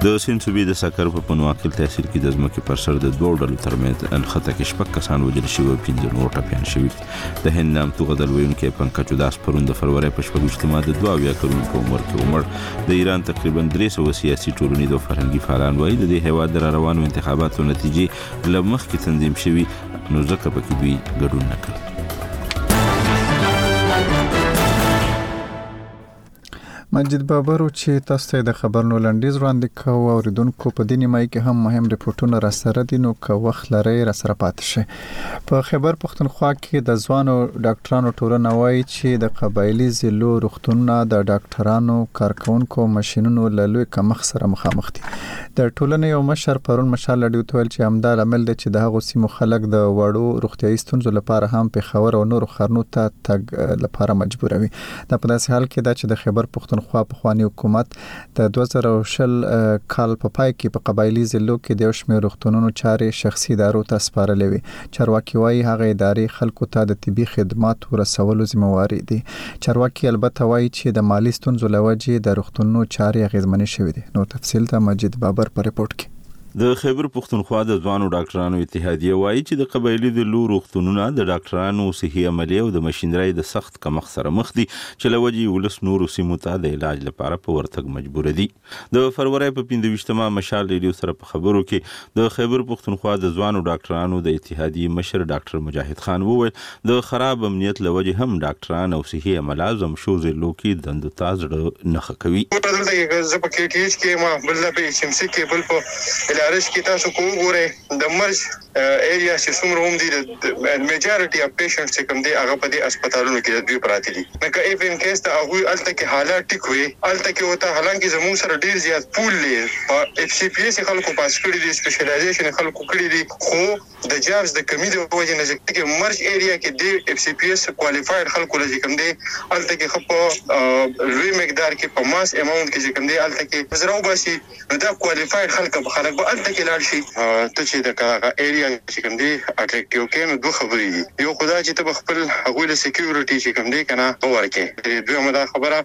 د سیند صوبې د سکر په پنواکل تحصیل کې د ځمکې پر سر د دوو ډلو ترمنځ انخته کې شپږ کسان وژل شوي او پنځه نور ټپیان شوي د هند نامتو غزل ویونکی پنکج اداس پرون د فروری په شپږویشتمه د دوه اویا کلونو په عمر کې ومړ د ایران تقریبا درې سوه سیاسي ټولنیز او فرهنګي فعالان وایي د دې هیواد د راروانو انتخاباتو نتیجې له مخکې تنظیم شوي نو ځکه پکې دوی ګډون نه کوي مجید بابرو چې تاسو ته د خبرونو لنډیز وړاندې کوو اوریدونکو په دې نیمایي کې هم مهم رپورټونه را سره دي نو که وخت لرئ را سره پاتې شئ په خیبر پښتونخوا کې د ځوانو ډاکټرانو ټولنه وایي چې د قبایلی ضلعو روغتونونه د ډاکټرانو کارکونکو ماشینونو له لوی کمښت سره مخامخ دي د ټولنې یو مشر پرون مشال لډیو ته ویل چې همدا لامل دی چې د هغو سیمو خلک د وړو روغتیايي ستونزو لپاره هم پېښور او نورو ښارونو ته تګ لپاره مجبوروي دا په داسې حال کې ده چې د خیبر پښتونخوا پخوانی حکومت د 2020 کال په پای کې په قبایلی ضلعو کې د یو شمېر روغتونونو چارې شخصي ادارو ته سپارلې وي. چارواکي وایي هغه ادارې خلکو ته د طبي خدماتو رسولو ذمهوارې دي. چارواکي البته وایي چې د مالي ستونزو له وجې د روغتونونو چارې اغېزمنې شوې دي. نور تفصیل د مجید بابر په رپورټ کې. د خیبر پښتونخوا د ځوانو ډاکټرانو اتحادیه وایي چې د قبایلي ضلعو روغتونونه د ډاکټرانو، صحي عملې او د مشینرۍ د سخت کمښت سره مخ دي چې له وجې يې ولس نورو سيمو ته د علاج لپاره په ورتګ مجبور دي. د فرورۍ په پنځه ویشت مه مشال رېډيو سره په خبرو کې د خيبر پښتونخوا د ځوانو ډاکټرانو د اتحاديې مشر ډاکټر مجاهد خان وويل د خراب امنيت له وجې هم ډاکټران او صحي عمله زمشو ضلعو کې دندو ته زړه نه ښه کوي. یو ته دلته کې زه په کې ټي اېچ کې یم، بل دا په اېچ اېم سي کې، بل په الارش کې، تاسو که وګورئ د مرج. ایریاز چې څومره هم دي د میجارټي اف پیشنټس چې کوم دي هغه په دې هسپتالونو کې د دوی پراته دي نو که اف ان کیس ته هغوی هلته کې حالات ټیک وي هلته کې ورته حالانکې زموږ سره ډیر زیات پول دی په اف سي پي ایس یې خلکو پاس کړي دي سپیشلایزیشن یې خلکو کړي دي خو د جابز د کمي د وجې نه چې کې مرج ایریا کې دې اف سي پي ایس کوالیفاید خلکو له چې کوم دی هلته کې خو په لوی مقدار کې په ماس اماونټ کې چې کوم دی هلته کې زره وباسي نو دا کوالیفاید خلک به خلک به الته کې لاړ شي ته چې د کراغه ایریا چې کوم دی اټریکټیو کې نو دوه خبرې دي یو خدا چې ته خپل هغه له سکیورټي چې کوم دی کنه باور کې دوی مدا خبره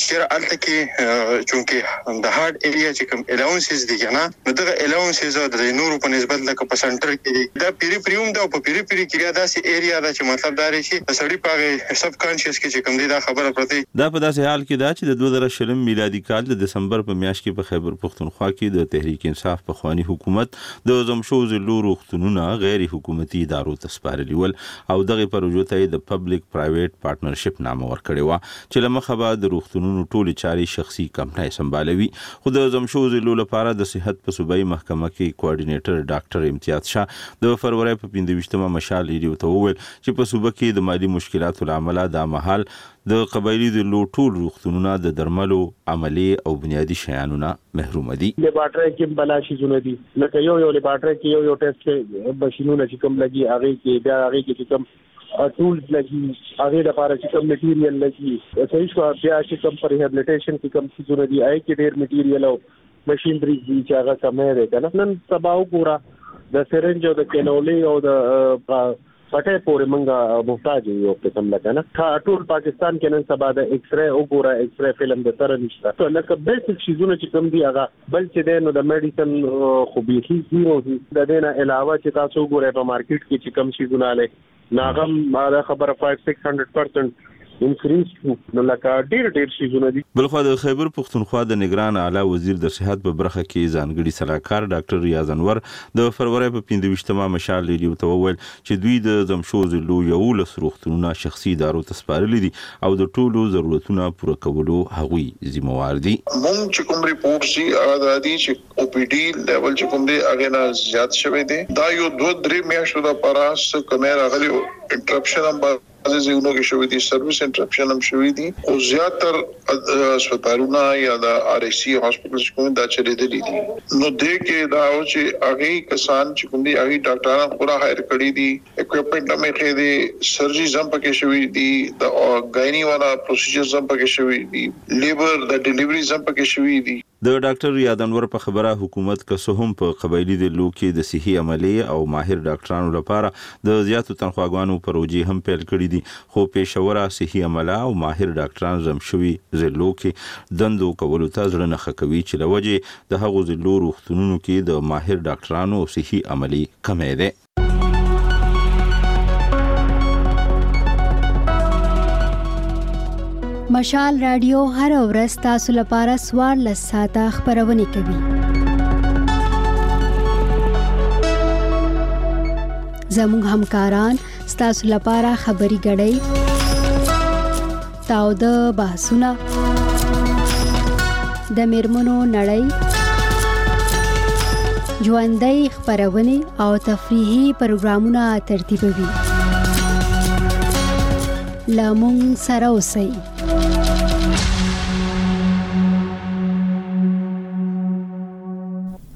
چې الته کې چونکه د هارد ایریا چې کوم الاونسز دي کنه نو دغه الاونسز د نورو په نسبت لکه په سنټر کې دي دا پیری پریوم دا په پیری پیری کې دا سي ایریا دا چې مطلب دا لري چې سړی پاغه سب کانشیس کې چې کوم دی دا خبره پرته دا په داسې حال کې دا چې د 2020 میلادي کال د دسمبر په میاشت کې په خیبر پښتونخوا کې د تحریک انصاف پخواني حکومت د ضم شوو ضلعو روغتونونه غیر حکومتي ادارو ته سپارلي ول او دغې پروژو ته یې د پبلک پرایویټ پارټنرشپ نامه ورکړې وه چې له مخه به د روغتونونو ټولې چارې شخصي کمپنۍ سمبالوي خو د ضم شوو ضلعو لپاره د صحت په صوبایي محکمه کې کوارډینیټر ډاکټر امتیاز شاه د فرورۍ په پنځه ویشت مه مشال ریډیو ته وویل چې په صوبه کې د مالي مشکلاتو له امله دا مهال د قبایلي ضلعو ټول روغتونونه د درملو، عملې او بنیادي شیانو نه محروم دي. لبارټرۍ کي هم بلا شیزونه دي لکه یو یو لبارټرۍ کي یو یو ټیسټ مشینونه چي کوم لګي هغې کي بیا هغې کي چي کوم ټولز لګي هغې لپاره چي کوم مټیریل لګي صحیح شوه بیا چي کوم په ریهبلیټیشن کي کوم څیزونه دي هغې کي ډیر مټیریل او مشینریز دي چي هغه کمی دی کنه نن سبا وګوره د سرنج او د کینولې او د پټه پورې مونږ محتاج یو یو قسم لکه نه ټا ټول پاکستان کې نن سبا د ایکس رې وګوره ایکس رې فلم د سره نشته ته لکه بیسیک شیزونه چې کوم دی هغه بل چې دی نو د میډیسن خو بیخي زیرو دی د دې نه علاوه چې تاسو وګورئ په مارکیټ کې چې کوم شیزونه لري ناغم دا خبره 5600% انکریز کړو نو لکه ډیر ډیر شیزونه دي. بلخوا د خیبر پښتونخوا د نګران اعلی وزیر د صحت په برخه کې ځانګړي سلاکار ډاکټر ریاض انور د فرورۍ په پنځه ویشت مه مشال ریډیو ته وویل چې دوی د ځمشو ضلعو یوولس روغتونونه شخصي ادارو ته سپارلي دي او د ټولو ضرورتونه پوره کولو هغوی ذمه وار دي. مونږ چې کوم رپورټس دي هغه دا دي چې او پي ډي لیول چې کوم دی هغې نه زیات شوی دی دا یو دوه درې میاشتو لپاره څه کمی راغلی او انټرپشن هم به بعضې ځایونو کې شوي دي، سرویس انټرپشن هم شوي دي، خو زیاتر هسپتالونه یا د آر ای سي هاسپټلز چې کوم دي، دا چلیدلي دي. نو دې کې دا و چې هغه کسان چې کوم دي، هغوی ډاکټران خورا هایر کړي دي، اکویپمنټ هم ایښی دی، سرجریز هم پکې شوي دي، د ګایني والا پروسیجرز هم پکې شوي دي، لیبر د ډیلیوریز هم پکې شوي دي. د ډاکټر رياد انور په خبره حکومت که څه هم په قبايلي ضلعو کې د صحي عملې او ماهر ډاکټرانو لپاره د زياتو تنخواګانو پروژې هم پيل کړې دي خو پېښوره صحي عمله او ماهر ډاکټران زم شوي ضلعو کې دندو کولو ته زړه نه ښه کوي چې له وجې د هغو ضلعو روغتونونو کې د ماهر ډاکټرانو او صحي عملې کمی دی. مشال رادیو هر ورځ تاسو لپاره سوار لس ساعته خبرونه کوي زموږ همکاران تاسو لپاره خبري غړي تاوده بحثونه د میرمنو نړۍ ژوندۍ خبرونه او تفریحي پروګرامونه ترتیبوي لامون سره اوسئ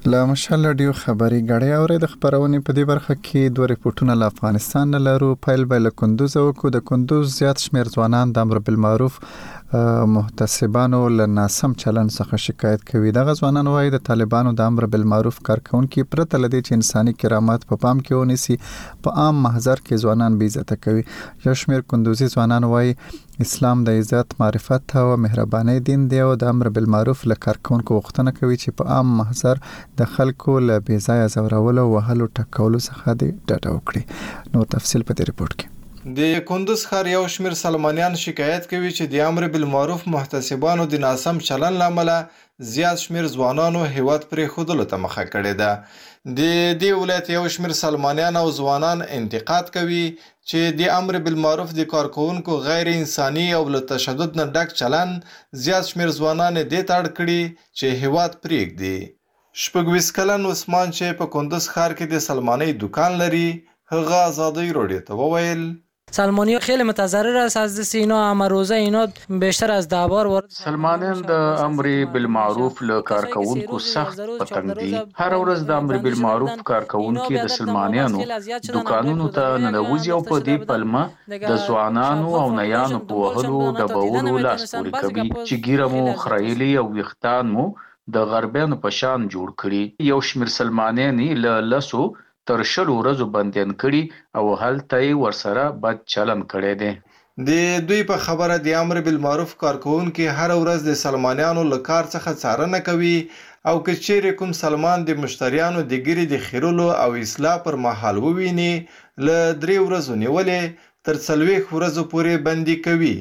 له مشال راډیو خبري ګړی اوري د خبرونې په دې برخه کې دوه رپورټونه له افغانستان نه لرو پیل به له کندوز وکړو د کندوز زیات شمیر ځوانان د امر بالمعروف محتسبانو له ناسم چلن څخه شکایت کوي د غزوانان وایي د طالبانو د امر بالمعروف کارکونکو پرته لدې چې انساني کرامات په پام کې ونیسي په عام محضر کې ځوانان بې عزت کوي یو شمیر کندوزي ځوانان وایي اسلام د عزت، معرفت او مهربانۍ دین دی او د امر بالمعروف له کارکوونکو غوښتنه کوي چې په عام محضر د خلکو له بې ځایه ځورولو، وهلو، ټکولو څخه دې ډډه وکړي. نور تفصیل په دې رپورټ کې. د کندز ښار یو شمېر سلمانیان شکایت کوي چې د امر بالمعروف محتسبانو د ناسم چلن له امله زیات شمېر ځوانانو هېواد پرېښودلو ته مخه کړې ده. د دې ولایت یو شمېر سلمانیان او ځوانان انتقاد کوي چې د امر بالمعروف د کارکوونکو غیر انساني او له تشدد نه ډک چلند زیات شمېر ځوانان یې دې ته اړ کړي چې هېواد پرېږدي. شپږ ویشت کلن عثمان چې په کندز ښار کې د سلمانۍ دوکان لري، هغه ازادۍ راډیو ته وویل. سلمانیو خېلې متضرره است از دست اینا همه روزه اینا بیشتر از دعوار ورد فرمایان شاید سلمانیان د پشت سر تماشا امر کن آن بالمعروف باشد له که کسایی که سه کارکوونکو روز یا سخت زروز په چهارده تنګ دي. روز هره پایم ورځ د امر بندی شده بالمعروف بودند اینو کارکوونکي بیا د دلته مابعث سلمانیانو کې لا زیاد شدند آن دوکانونو ته بپرودنویان لا ننوځي او اندخته په شده دې بودند پلمه د دګه ځوانانو شاوخوا او نیانو فرمایشم په دنبال وهلو او شمدان حتی دیده ډبولو لاس نمیتونستند پورې بعضی کوي کپوز چې ږیره مو خیلی از نفس خریلې او ویښتان مو د غربیانو په شان جوړ کړي. یو شمېر سلمانیان یې له لسو تر شلو ورځو بندیان کړي او هلته یې ورسره بد چلند کړی دی. د دوی په خبره، د امر بالمعروف کارکوونکي هره ورځ د سلمانیانو له کار څخه څارنه کوي او که چیرې کوم سلمان د مشتریانو د ږیرې د خیرلو او اصلاح پر مهال وویني، له درې ورځو نیولې تر څلوېښت ورځو پورې بندي کوي.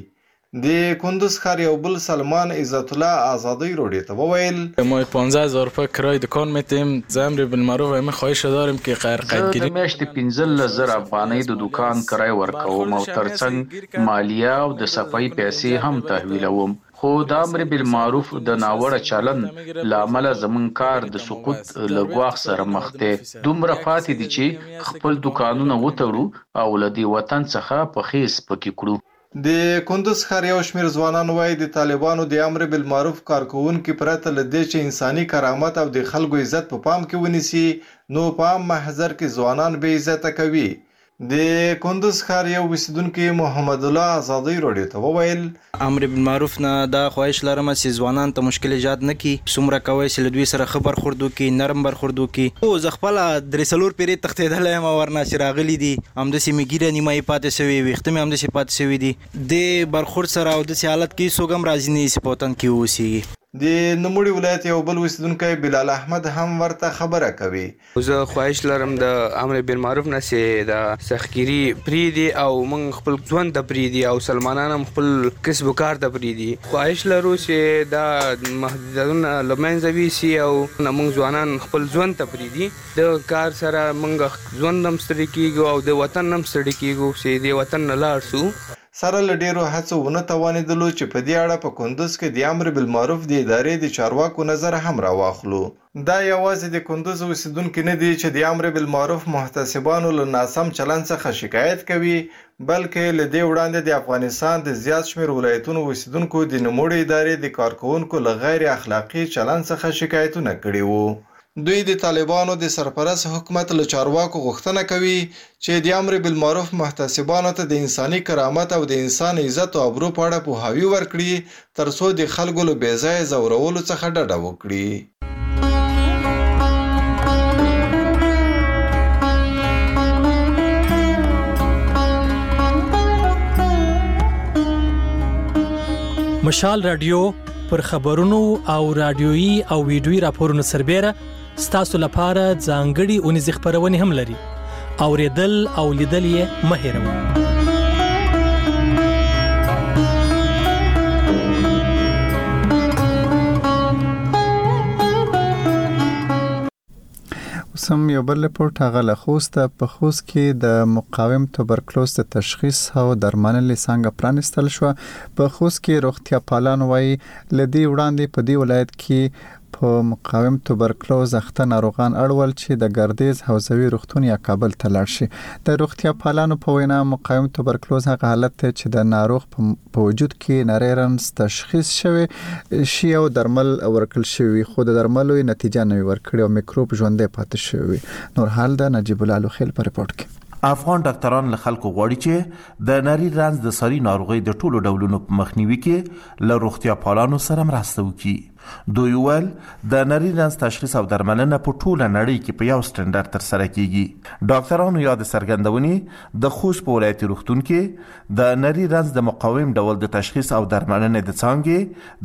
د کندز ښار یو بل سلمان عزت الله ازادۍ روډې ته وویل. ماهی پانزده هزار روپی کرای دکان می تیم زه امر بالمعروف همی خواهش داریم که غیر قید ګیری. زه د میاشتی پنځلس زره افغانۍ د دوکان کرای ورکوم او تر څنګ مالیه او د صفایی پیسی هم تحویلوم خو د امر بالمعروف د ناوړه چلند له امله زمونږ کار د سقوط له ګواښ سره مخ دی دومره پاتی دی چی خپل دوکانونه وتړو او له دی وطن څخه پښی سپکی کړو. د کندز ښار یو شمېر ځوانان وايي، د طالبانو د امر بالمعروف کارکوونکي پرته له دې چې انساني کرامت او د خلکو عزت په پام کې ونیسي، نو په عام محضر کې ځوانان بې عزته کوي. د کندز ښار یو اوسېدونکي محمدالله ازادۍ راډیو ته وویل. امر بالمعروف نه دا خواهش لرم چې ځوانان ته مشکل ایجاد نه کړي، څومره کوی چې له دوی سره ښه برخورد وکړي، نرم برخورد وکړي. هو، زه خپله درې څلور پېرې تښتېدلی یم او ورنه چې راغلي دي. همداسې مې ږیره نیمه یې پاتې شوې، وېښته مې همداسې پاتې شوي دي. دې برخورد سره او داسې حالت کې هېڅوک هم راضي نه دي چې په وطن کې واوسېږي. د نوموړي ولایت یو بل اوسېدونکی بلال احمد هم ورته خبره کوي. زه خواهش لرم د امر بالمعروف نه چې دا سختګیري پرېږدي او موږ خپل ژوند ته پرېږدي او سلمانان هم خپل کسب و کار ته پرېږدي. خواهش لرو چې دا محدودیتونه له منځه ویوسي او موږ ځوانان خپل ژوند ته پرېږدي. د کار سره مونږ خک ژوند هم ستړي کیږو او د وطن هم ستړي کیږو چې دې وطن نه لاړ شو. سره له ډېرو هڅو ونه توانېدلو چې په دې اړه په کندز کې د امر بالمعروف د ادارې د چارواکو نظر هم را واخلو. دا یوازې د کندز اوسېدونکي نه دي چې د امر بالمعروف محتسبانو له ناسم چلند څخه شکایت کوي، بلکې له دې وړاندې د افغانستان د زیات شمېر ولایتونو اوسېدونکو د نوموړې ادارې د کارکوونکو له غیر اخلاقي چلند څخه شکایتونه کړي وو دوی د طالبانو د سرپرست حکومت له چارواکو غوښتنه کوي چې د امر بالمعروف محتسبانو ته د انساني کرامت او د انسان عزت او ابرو په اړه پوهاوی ورکړي تر څو د خلکو له بې ځایه ځورولو څخه ډډه وکړي. مشال راډیو، پر خبرونو او رادیويي او ویډیوي راپورونو سربېره ستاسو لپاره ځانګړي اونیزې خبرونه هم لري او ریدل او لیدل یې مه هېروئ اوس هم یو بل رپورټ هغه له خوسته په خوست کې د مقاوم توبرکلوز د تشخیص او درملنې څنګه پرانستل شو په خوست کې روغتیا پالان وایي لدی وړاندې په دې ولایت کې په مقاوم توبرکلوز اخته ناروغان اړول چې د ګردیز حوزوي روغتون یا کابل ته لاړ شي د روغتیا پالانو په وینا مقاوم توبرکلوز هغه حالت دی چې د ناروغ په په وجود کې نری رنس تشخیص شوی شي او درمل ورکړل شوی وي خو د درملو یې نتیجه نه وي ورکړې او میکروب ژوندی پاتې شوی وي نور حال د نجیب الله لوخیل په رپورټ کې افغان ډاکټران له خلکو غواړي چې د نری رنز د ساري ناروغۍ د ټولو ډولونو په مخنیوي کې له روغتیا پالانو سره مرسته وکړي دوی وویل، د نري رنځ تشخیص او درملنه په ټوله نړۍ کې په یو سټنډرډ ترسره کېږي. ډاکترانو یادې څرګندونې د خوست په ولایتي روغتون کې د نري رنځ د مقاوم ډول د تشخیص او درملنې د څانګې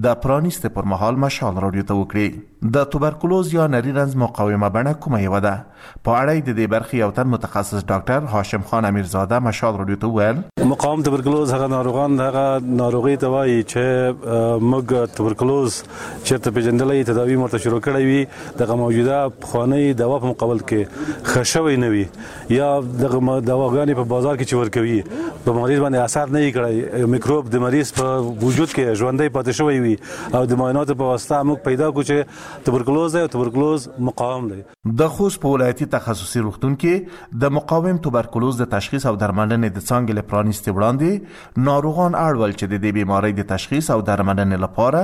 د پرانیستې پر مهال مشال راډیو ته وکړې. د توبرکلوز یا نري رنځ مقاومه بڼه کومه یوه ده؟ په اړه یې د دې برخې یو تن متخصص ډاکټر هاشم خان امیرزاده مشال راډیو ته وویل، مقاوم تبرکلوز هغه ناروغان هغه ناروغي ته وایي چې موږ تبرکلوز چېرته پېژندلی، تداوي مو ورته شروع کړی وي، دغه موجوده پخوانۍ دوا په مقابل کې ښه شوی نه وي یا دغه دواګانې په بازار کې چې ورکوي په مریض باندې اثر نه وي کړی، میکروب د مریض په وجود کې ژوندی پاتې شوی وي او د معایناتو په واسطه موږ پیدا کړو چې تبرکلوز دی او تبرکلوز مقاوم دی. د خوست په ولایتي تخصصي روغتون کې د مقاوم توبرکلوز د تشخیص او درملنې د څانګې له پرانیستې وړاندې ناروغان اړ ول چې د دې بیمارۍ د تشخیص او درملنې لپاره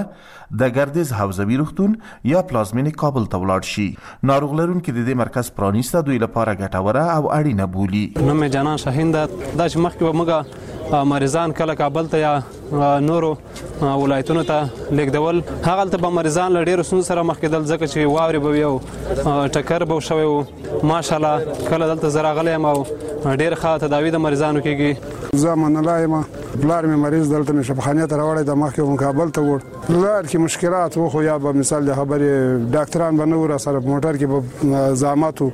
د ګردیز حوزوي روغتون یا پلازمینې کابل ته ولاړ شي ناروغ لرونکي د دې مرکز پرانیسته دوی لپاره ګټوره او اړینه بولي نوم جانان شاهین ده دا چې مخکې به موږ مریضان کله کابل ته یا نورو ولایتونو ته لیکدول هغلته به مریضان له ډیرو ستونزو سره مخ کېدل ځکه چې واورې به وي او ټکر به شوی و ماشاءالله کله دلته زه راغلی یم او ډېر ښه تداوي د مریضانو کېږي زه منلای یم پلار مې مریض دلته مې شفاخانې ته راوړی د مخکې مو کابل ته وړ لار کې مشکلات وو خو یا به مثال د خبرې ډاکټران به نه ور سره په موټر کې به زامات وو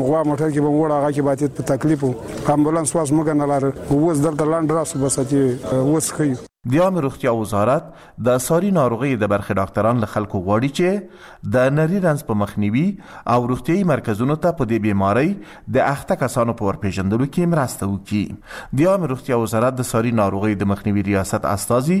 مغوا موټر کې به وړ هغه کې باید په تکلیف وو امبولانس واس مګ نه لار اوس دلته لاند راس بس چې اوس خي د عامه روغتیا وزارت د ساري ناروغیو د برخې ډاکټران له خلکو غواړي چې د نري رنځ په مخنیوي او روغتیايي مرکزونو ته په دې بیمارۍ د اخته کسانو په ورپېژندلو کې مرسته وکړي د عامه روغتیا وزارت د ساري ناروغیو د مخنیوي ریاست استازي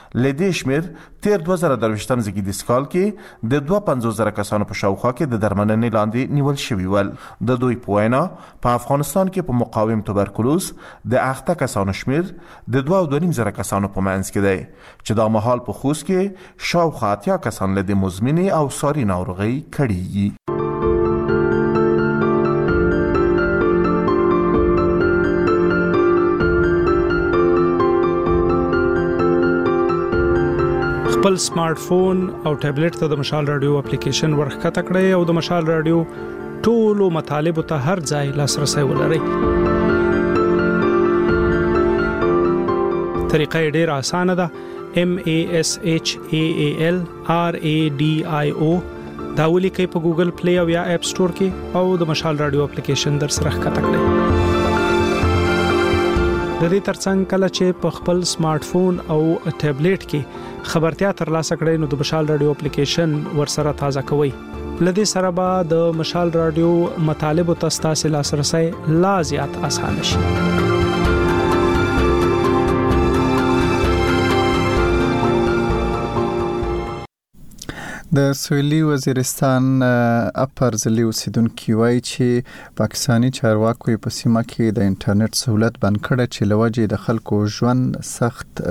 له دې شمېر تېر دوه زره درویشتم زېږدیز کال کې د دوه پنځوس زره کسانو په شاوخوا کې د درملنې لاندې نیول شوي ول. د دوی په وینا، په افغانستان کې په مقاوم توبرکلوز د اخته کسانو شمېر د دوه او دوه نیم زره کسانو په منځ کې دی چې دا مهال په خوست کې شاوخوا اتیا کسان له دې مزمنې او ساري ناروغۍ کړي يي. خپل سمارټ فون او ټابلیټ ته د مشال رادیو اپلیکیشن ورخکته کړئ او د مشال رادیو ټولو مطالب ته هر ځای لاسرسي ولرئ طریقه ډیره اسانه ده M A S H A A L آر ای ډی آی او دا ولیکئ په ګوګل پلی او یا اپ سٹور کې او د مشال رادیو اپلیکیشن در سره ښکته کړئ د دې ترڅنګ کله چې په خپل سمارټ فون او ټابلیټ کې خبرتیا ترلاسه کړئ نو د مشال رادیو اپلیکیشن ورسره تازه کوئ لدې سره به د مشال رادیو مطالب ته ستاسو لاسرسي لا زیات اسانه شي د سویلي وزیرستان اپر ضلعي اوسیدونکي وایي چې پاکستاني چارواکو یې په سیمه کې د انټرنیټ سهولت بند کړی چې لوجې د خلکو ژوند سخت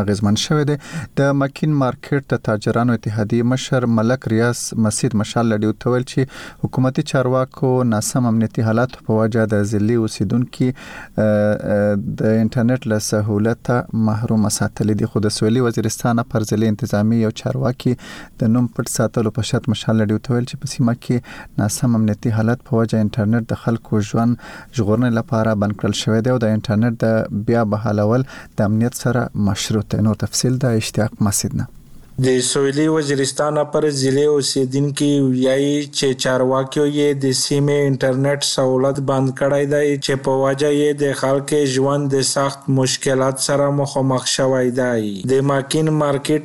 اغیزمن شوی دی د مکین مارکیټ د تاجرانو اتحادیې مشر ملک ریاض مسید مشال لډیو ته ویل چې حکومتي چارواکو ناسم امنیتي حالات په وجه د ضلع اوسیدونکو د انټرنیټ له سهولت محروم ساتلې دي خو د سویلي وزیرستان پر ضلع انتظامی یو چارواکي د نوم پټ ساتلو په شرط مشال رېډيو ته ويل چې په سيمه کې ناسم امنيتي حالت په وجه انټرنېټ د خلکو ژوند ژغورنې لپاره بند کړل شوی دی او د انټرنېټ د بيا بحالول د امنيت سره مشروط دی. نور تفصيل د اشتياق مسيد نه. د سويلي وزيرستان اپر ضلعې اوسېدونکي وايي چې چارواکيو يې د سيمې انټرنېټ سهولت بند کړی دی چې په وجه يې د خلکې ژوند د سخت مشکلات سره مخامخ شوی دی. د مکين مارکيټ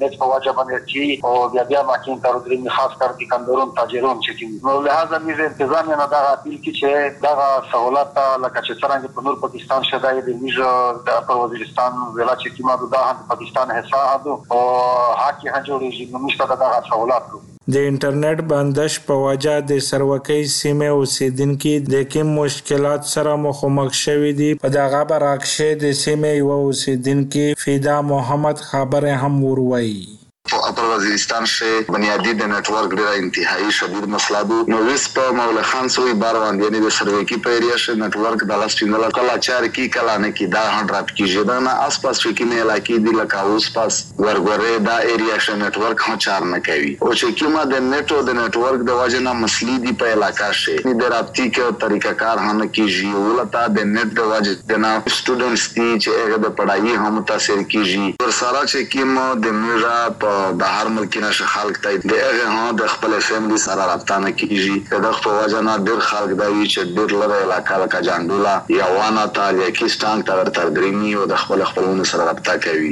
نيت په وجه به نيت کي او بيا بيا محکمي ته رودريمي خاص کر دي کندرون تاجرون چي کيم نو لهذا ميز انتظاميه نه دغه اپيل کي چي دغه سهولت ته لکه چي څرنګه په نور پکستان کښي دئ د ميز پر وزيرستان ضلع چي کيم هدو دا هم د پکستان حصه هدو او حق کي هجوړيژي نو ميز ته د دغه سهولت د انټرنیټ بندش په وجه د سروکۍ سیمې اوسیدنکي د کیم مشکلات سره مخومخ شوي دي. په دغه باره کښې د سیمې یوه اوسیدنکي فیدا محمد خبرې هم ورویي. په اپر وزیرستان کښې بنیادی د نیټ ورک ډیره انتهایی شدید مسله دو نو ویس په مولې خان سوی بر واند یعنی د سروکي په ایریا کښې نیټ ورک دغس پنځلس کلا چار کی کلا نه کی دا هم ډراپ کیږی دغه نه اس پاس چه کیمې علاقی دی لکه اوس پاس ورغورې دا ایریا شه نیټ ورک هم چار نه کوی اوچې کیما د نیټ او د نیټ ورک د وجه نه مسلی دی په علاقه شې نی د رابطی که طریقه کار هم نه کیژی اولتا د نیټ د وجه نه سټوډنټس دی چه هغه د پړایی هم متاثر کیژی ورسره چه کیم د میږه په بهر ملکی نه شه خلک ته د هغه هم د خپلی فیملی سره رابطه نه کیژی د دغ په وجه نه ډیر خلک دا وی چه ډیر لری علاقه لکه جانډولا یا وانه تال یا کیس ټانک ته ورتردرینی او د خپلی خپلونو سره رابطه کوی.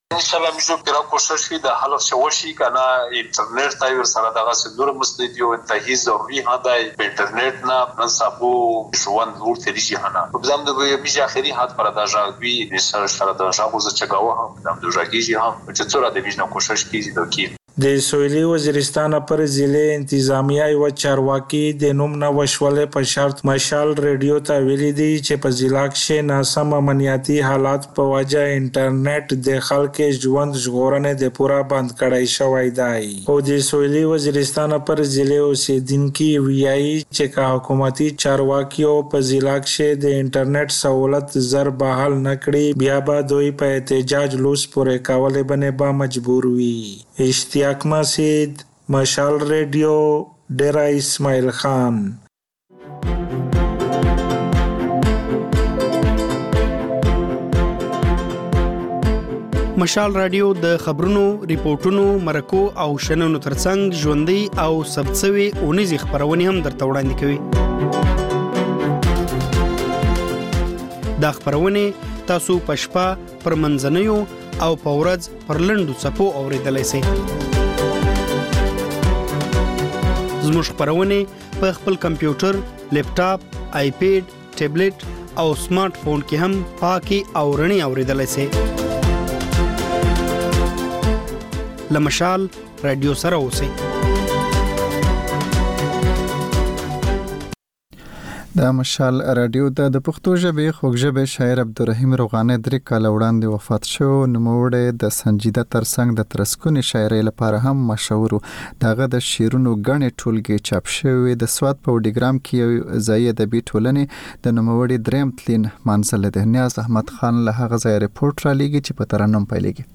ان شاء الله ميژو پيرا کوشش وي دا حلف چه وشي کنه انټرنيټ ته ور سره دغه سي نور مسلي ديو انتهي ضروري ها داي په انټرنيټ نه نن سابو ژوند نور تيريژي هنه بزام د وي ميژي اخيري حد پر دا ژغ وي نيسر شر د ژغو زه چه ګاوه هم بزام د ژغيژي هم چه څو را د ميژ نه کوشش کيژي دو کي. د سویلي وزیرستان اپرې ضلعې انتظامیه یوه چارواکي د نوم نه وشولې په شرط مشال ریډیو ته ویلي دي چې په ضلع کښې ناسم امنیاتي حالات په وجه انټرنیټ د خلق ژوند ژغورنې د پوره بند کړی شوی دی خو د سویلي وزیرستان اپرې ضلعې اوسیدونکي ویايي چې که حکومتي چارواکیو په ضلع کښې د انټرنیټ سهولت زر بحال نه کړي بیا به دوی په احتجاج لوس پورې کاولې بنې با مجبور وي. اشتیاق مسید مشال ریډیو ډیره اسماعیل خان. مشال راډیو د خبرونو، رپورټونو، مرکو او شننو ترڅنګ ژوندۍ او ثبت شوې اونیزې خپرونې هم درته وړاندې کوي. دا خبرونه تاسو په شپه پر منځنیو او په ورځ پر لنډو څپو اوریدلای شئ زموږ خبرونه په خپل کمپیوټر، لپټاپ، آیپیډ، ټابلیټ او سمارټ فون کې هم پاکي او رڼي اوریدلای شئ. لمشال رادیو سره اوسئ. د مشال رادیو ته د پښتو ژبې خوږژبې شاعر عبدالرحیم روغانه درې کاله وړاندې وفات شو نوموړی د سنجیده ترڅنګ د ترسکونې شاعرۍ لپاره هم مشهور و د هغه د شعرونو ګڼې ټولګې چاپ شوې د سوات په وډیګرام کې یو ځایي ادبي ټولنې د نوموړي دریم تلین مانځلی دی نیاز احمد خان له هغه ځایه رپورټ رالیږي چې په ترنم پیلیږي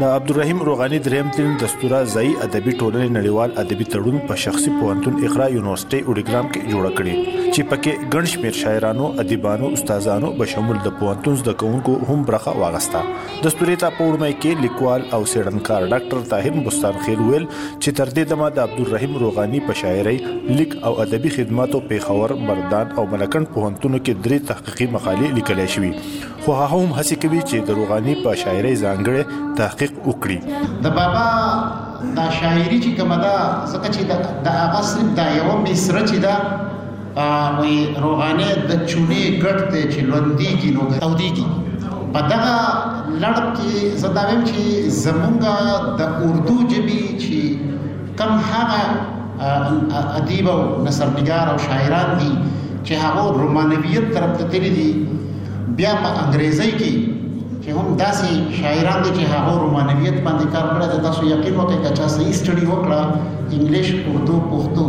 د عبدالرحیم روغاني دریم تلین دستوره ځایي ادبي ټولنې نړیوال ادبي تړون په شخصي پوهنتون اقرا یونیورسټۍ اوډیګرام کې جوړه کړې چې پکې ګڼ شمېر شاعرانو، ادیبانو، استادانو بشمول د پوهنتون زده کوونکو هم برخه واغسته. دستورې ته په وړمئ کې لیکوال او څېړنکار ډاکټر طاهر بستان خېل ویل چې تر دې دمه د عبدالرحیم روغاني په شاعرۍ، لیک او ادبي خدماتو پېښور، مردان او ملکنډ پوهنتونو کې درې تحقیقي مقالې لیکلی شوي خو هغه هم هڅه کوي چې د روغاني په شاعرۍ ځانګړی تحقیق وکړي د بابا دا شاعري چې کومه ده ځکه چې د هغه صرف دا یو مصره چې ده وي روغانه د چونې ګټ ته چې لوندې کې نو تودېږي په دغه لړ کې زداویم چې زمونږ د اردو جبي چې کم هغه ادیب او نثرنګار او شاعران دي چې هغه رومانویت طرف ته تللی دي بیا په انګریزي کې چې هم داسې شاعران دي چې هغه رومانویت باندې کار کړی دی تاسو یقین وکړئ که چا صحیح سټډي وکړه انګلیش اردو پښتو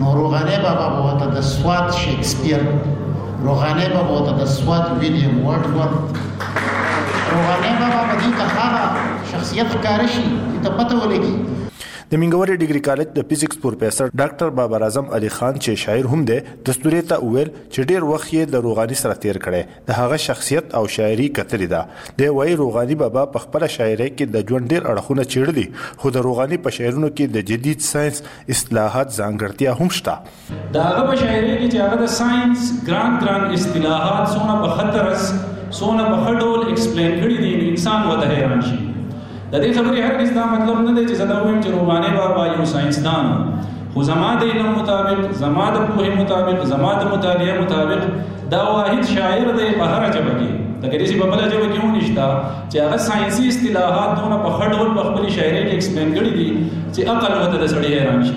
نو روغانه بابا به ورته د سواد شکسپیر روغانه بابا ورته د سواد ویلیام ورډورف روغانه بابا به دې ته هغه شخصیت ښکاره شي چې ته پته ولګي د مینګورې ډګري کالج د فزیکس پورفیسر ډاکټر بابر اعظم علي خان چې شاعر هم دی، دستورې ته وویل چې ډېر وخت یې له روغاني سره تېر کړی، د هغه شخصیت او شاعري کتلې ده. دی وايي روغاني بابا په خپله شاعرۍ کې د ژوند ډېر اړخونه څېړلي، خو د روغاني په شعرونو کې د جدید ساینس، اصطلاحات، ځانګړتیا هم شته. د هغه په شاعرۍ کې چې هغه د ساينس ګران ګران اصطلاحات څونه په خطرس څونه په خډول ایکسپلین کړی دی انسان وته حیران شي د دې خبرې هر کس دا مطلب نه دی چې زه دا وایم چې رومانه بابا یو ساينسدان خو زما د علم مطابق زما د پوهې مطابق زما د مطالعه مطابق دا واحد شاعر دی په هر ژبه کې د ګریزي په بل ژبه کې ونشتا چې هغه ساينسي اصطلاحات دونه په خډول په خپل شاعرۍ کې ایکسپلین کړی دي چې عقل وته د سړی حیران شي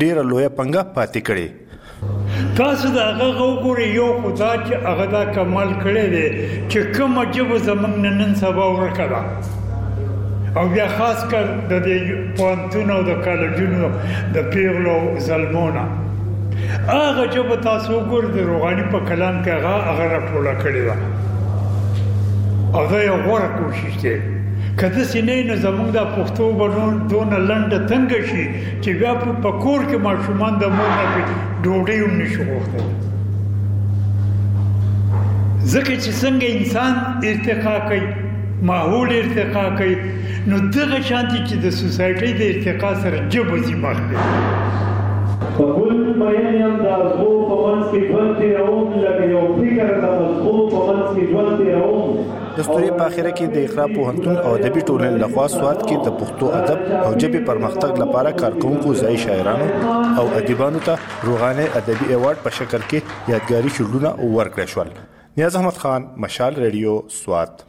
ډیره لویه پنګه پاتې کړي. تاسو دا غږ وګورئ یو خو دا چې هغه دا کمال کړی دی چې کومه ژبه زموږ نه نن سبا ورکه ده او بیا خاص کر د دې پوهنتون او د کالجونو د پیغلو او زلمو نه هغه ژبه تاسو وګورئ د روغاني په کلام کې هغه هغه راټوله کړې ده او دا یو غوره کوشش دی که داسې نه وي نو زموږ دا پښتو به نور دونه لنډه تنګه شي چې بیا په کور کې ماشومان د مور نه ډوډۍ هم نشي غوښتل ځکه چې څنګه انسان ارتقا کوي ماحول ارتقا کوي نو دغه شانتي چې د سوسایټي د ارتقا سره جبه زی مخ دی په بل بیان یم دا زو په منځ کې ژوند تیروم لږ یو فکر د مزغو په منځ کې ژوند تیروم د ستوري په اخره کې د اقرا پوهنتون او ادبي ټولنې لخوا سواد کې د پښتو ادب او ژبې پرمختګ لپاره کارکونکو ځای شاعرانو او ادیبانو ته روغانه ادبي ایوارډ په شکل کې یادګاري شیلډونه ورکړل شول نیاز احمد خان مشال ریډیو سواد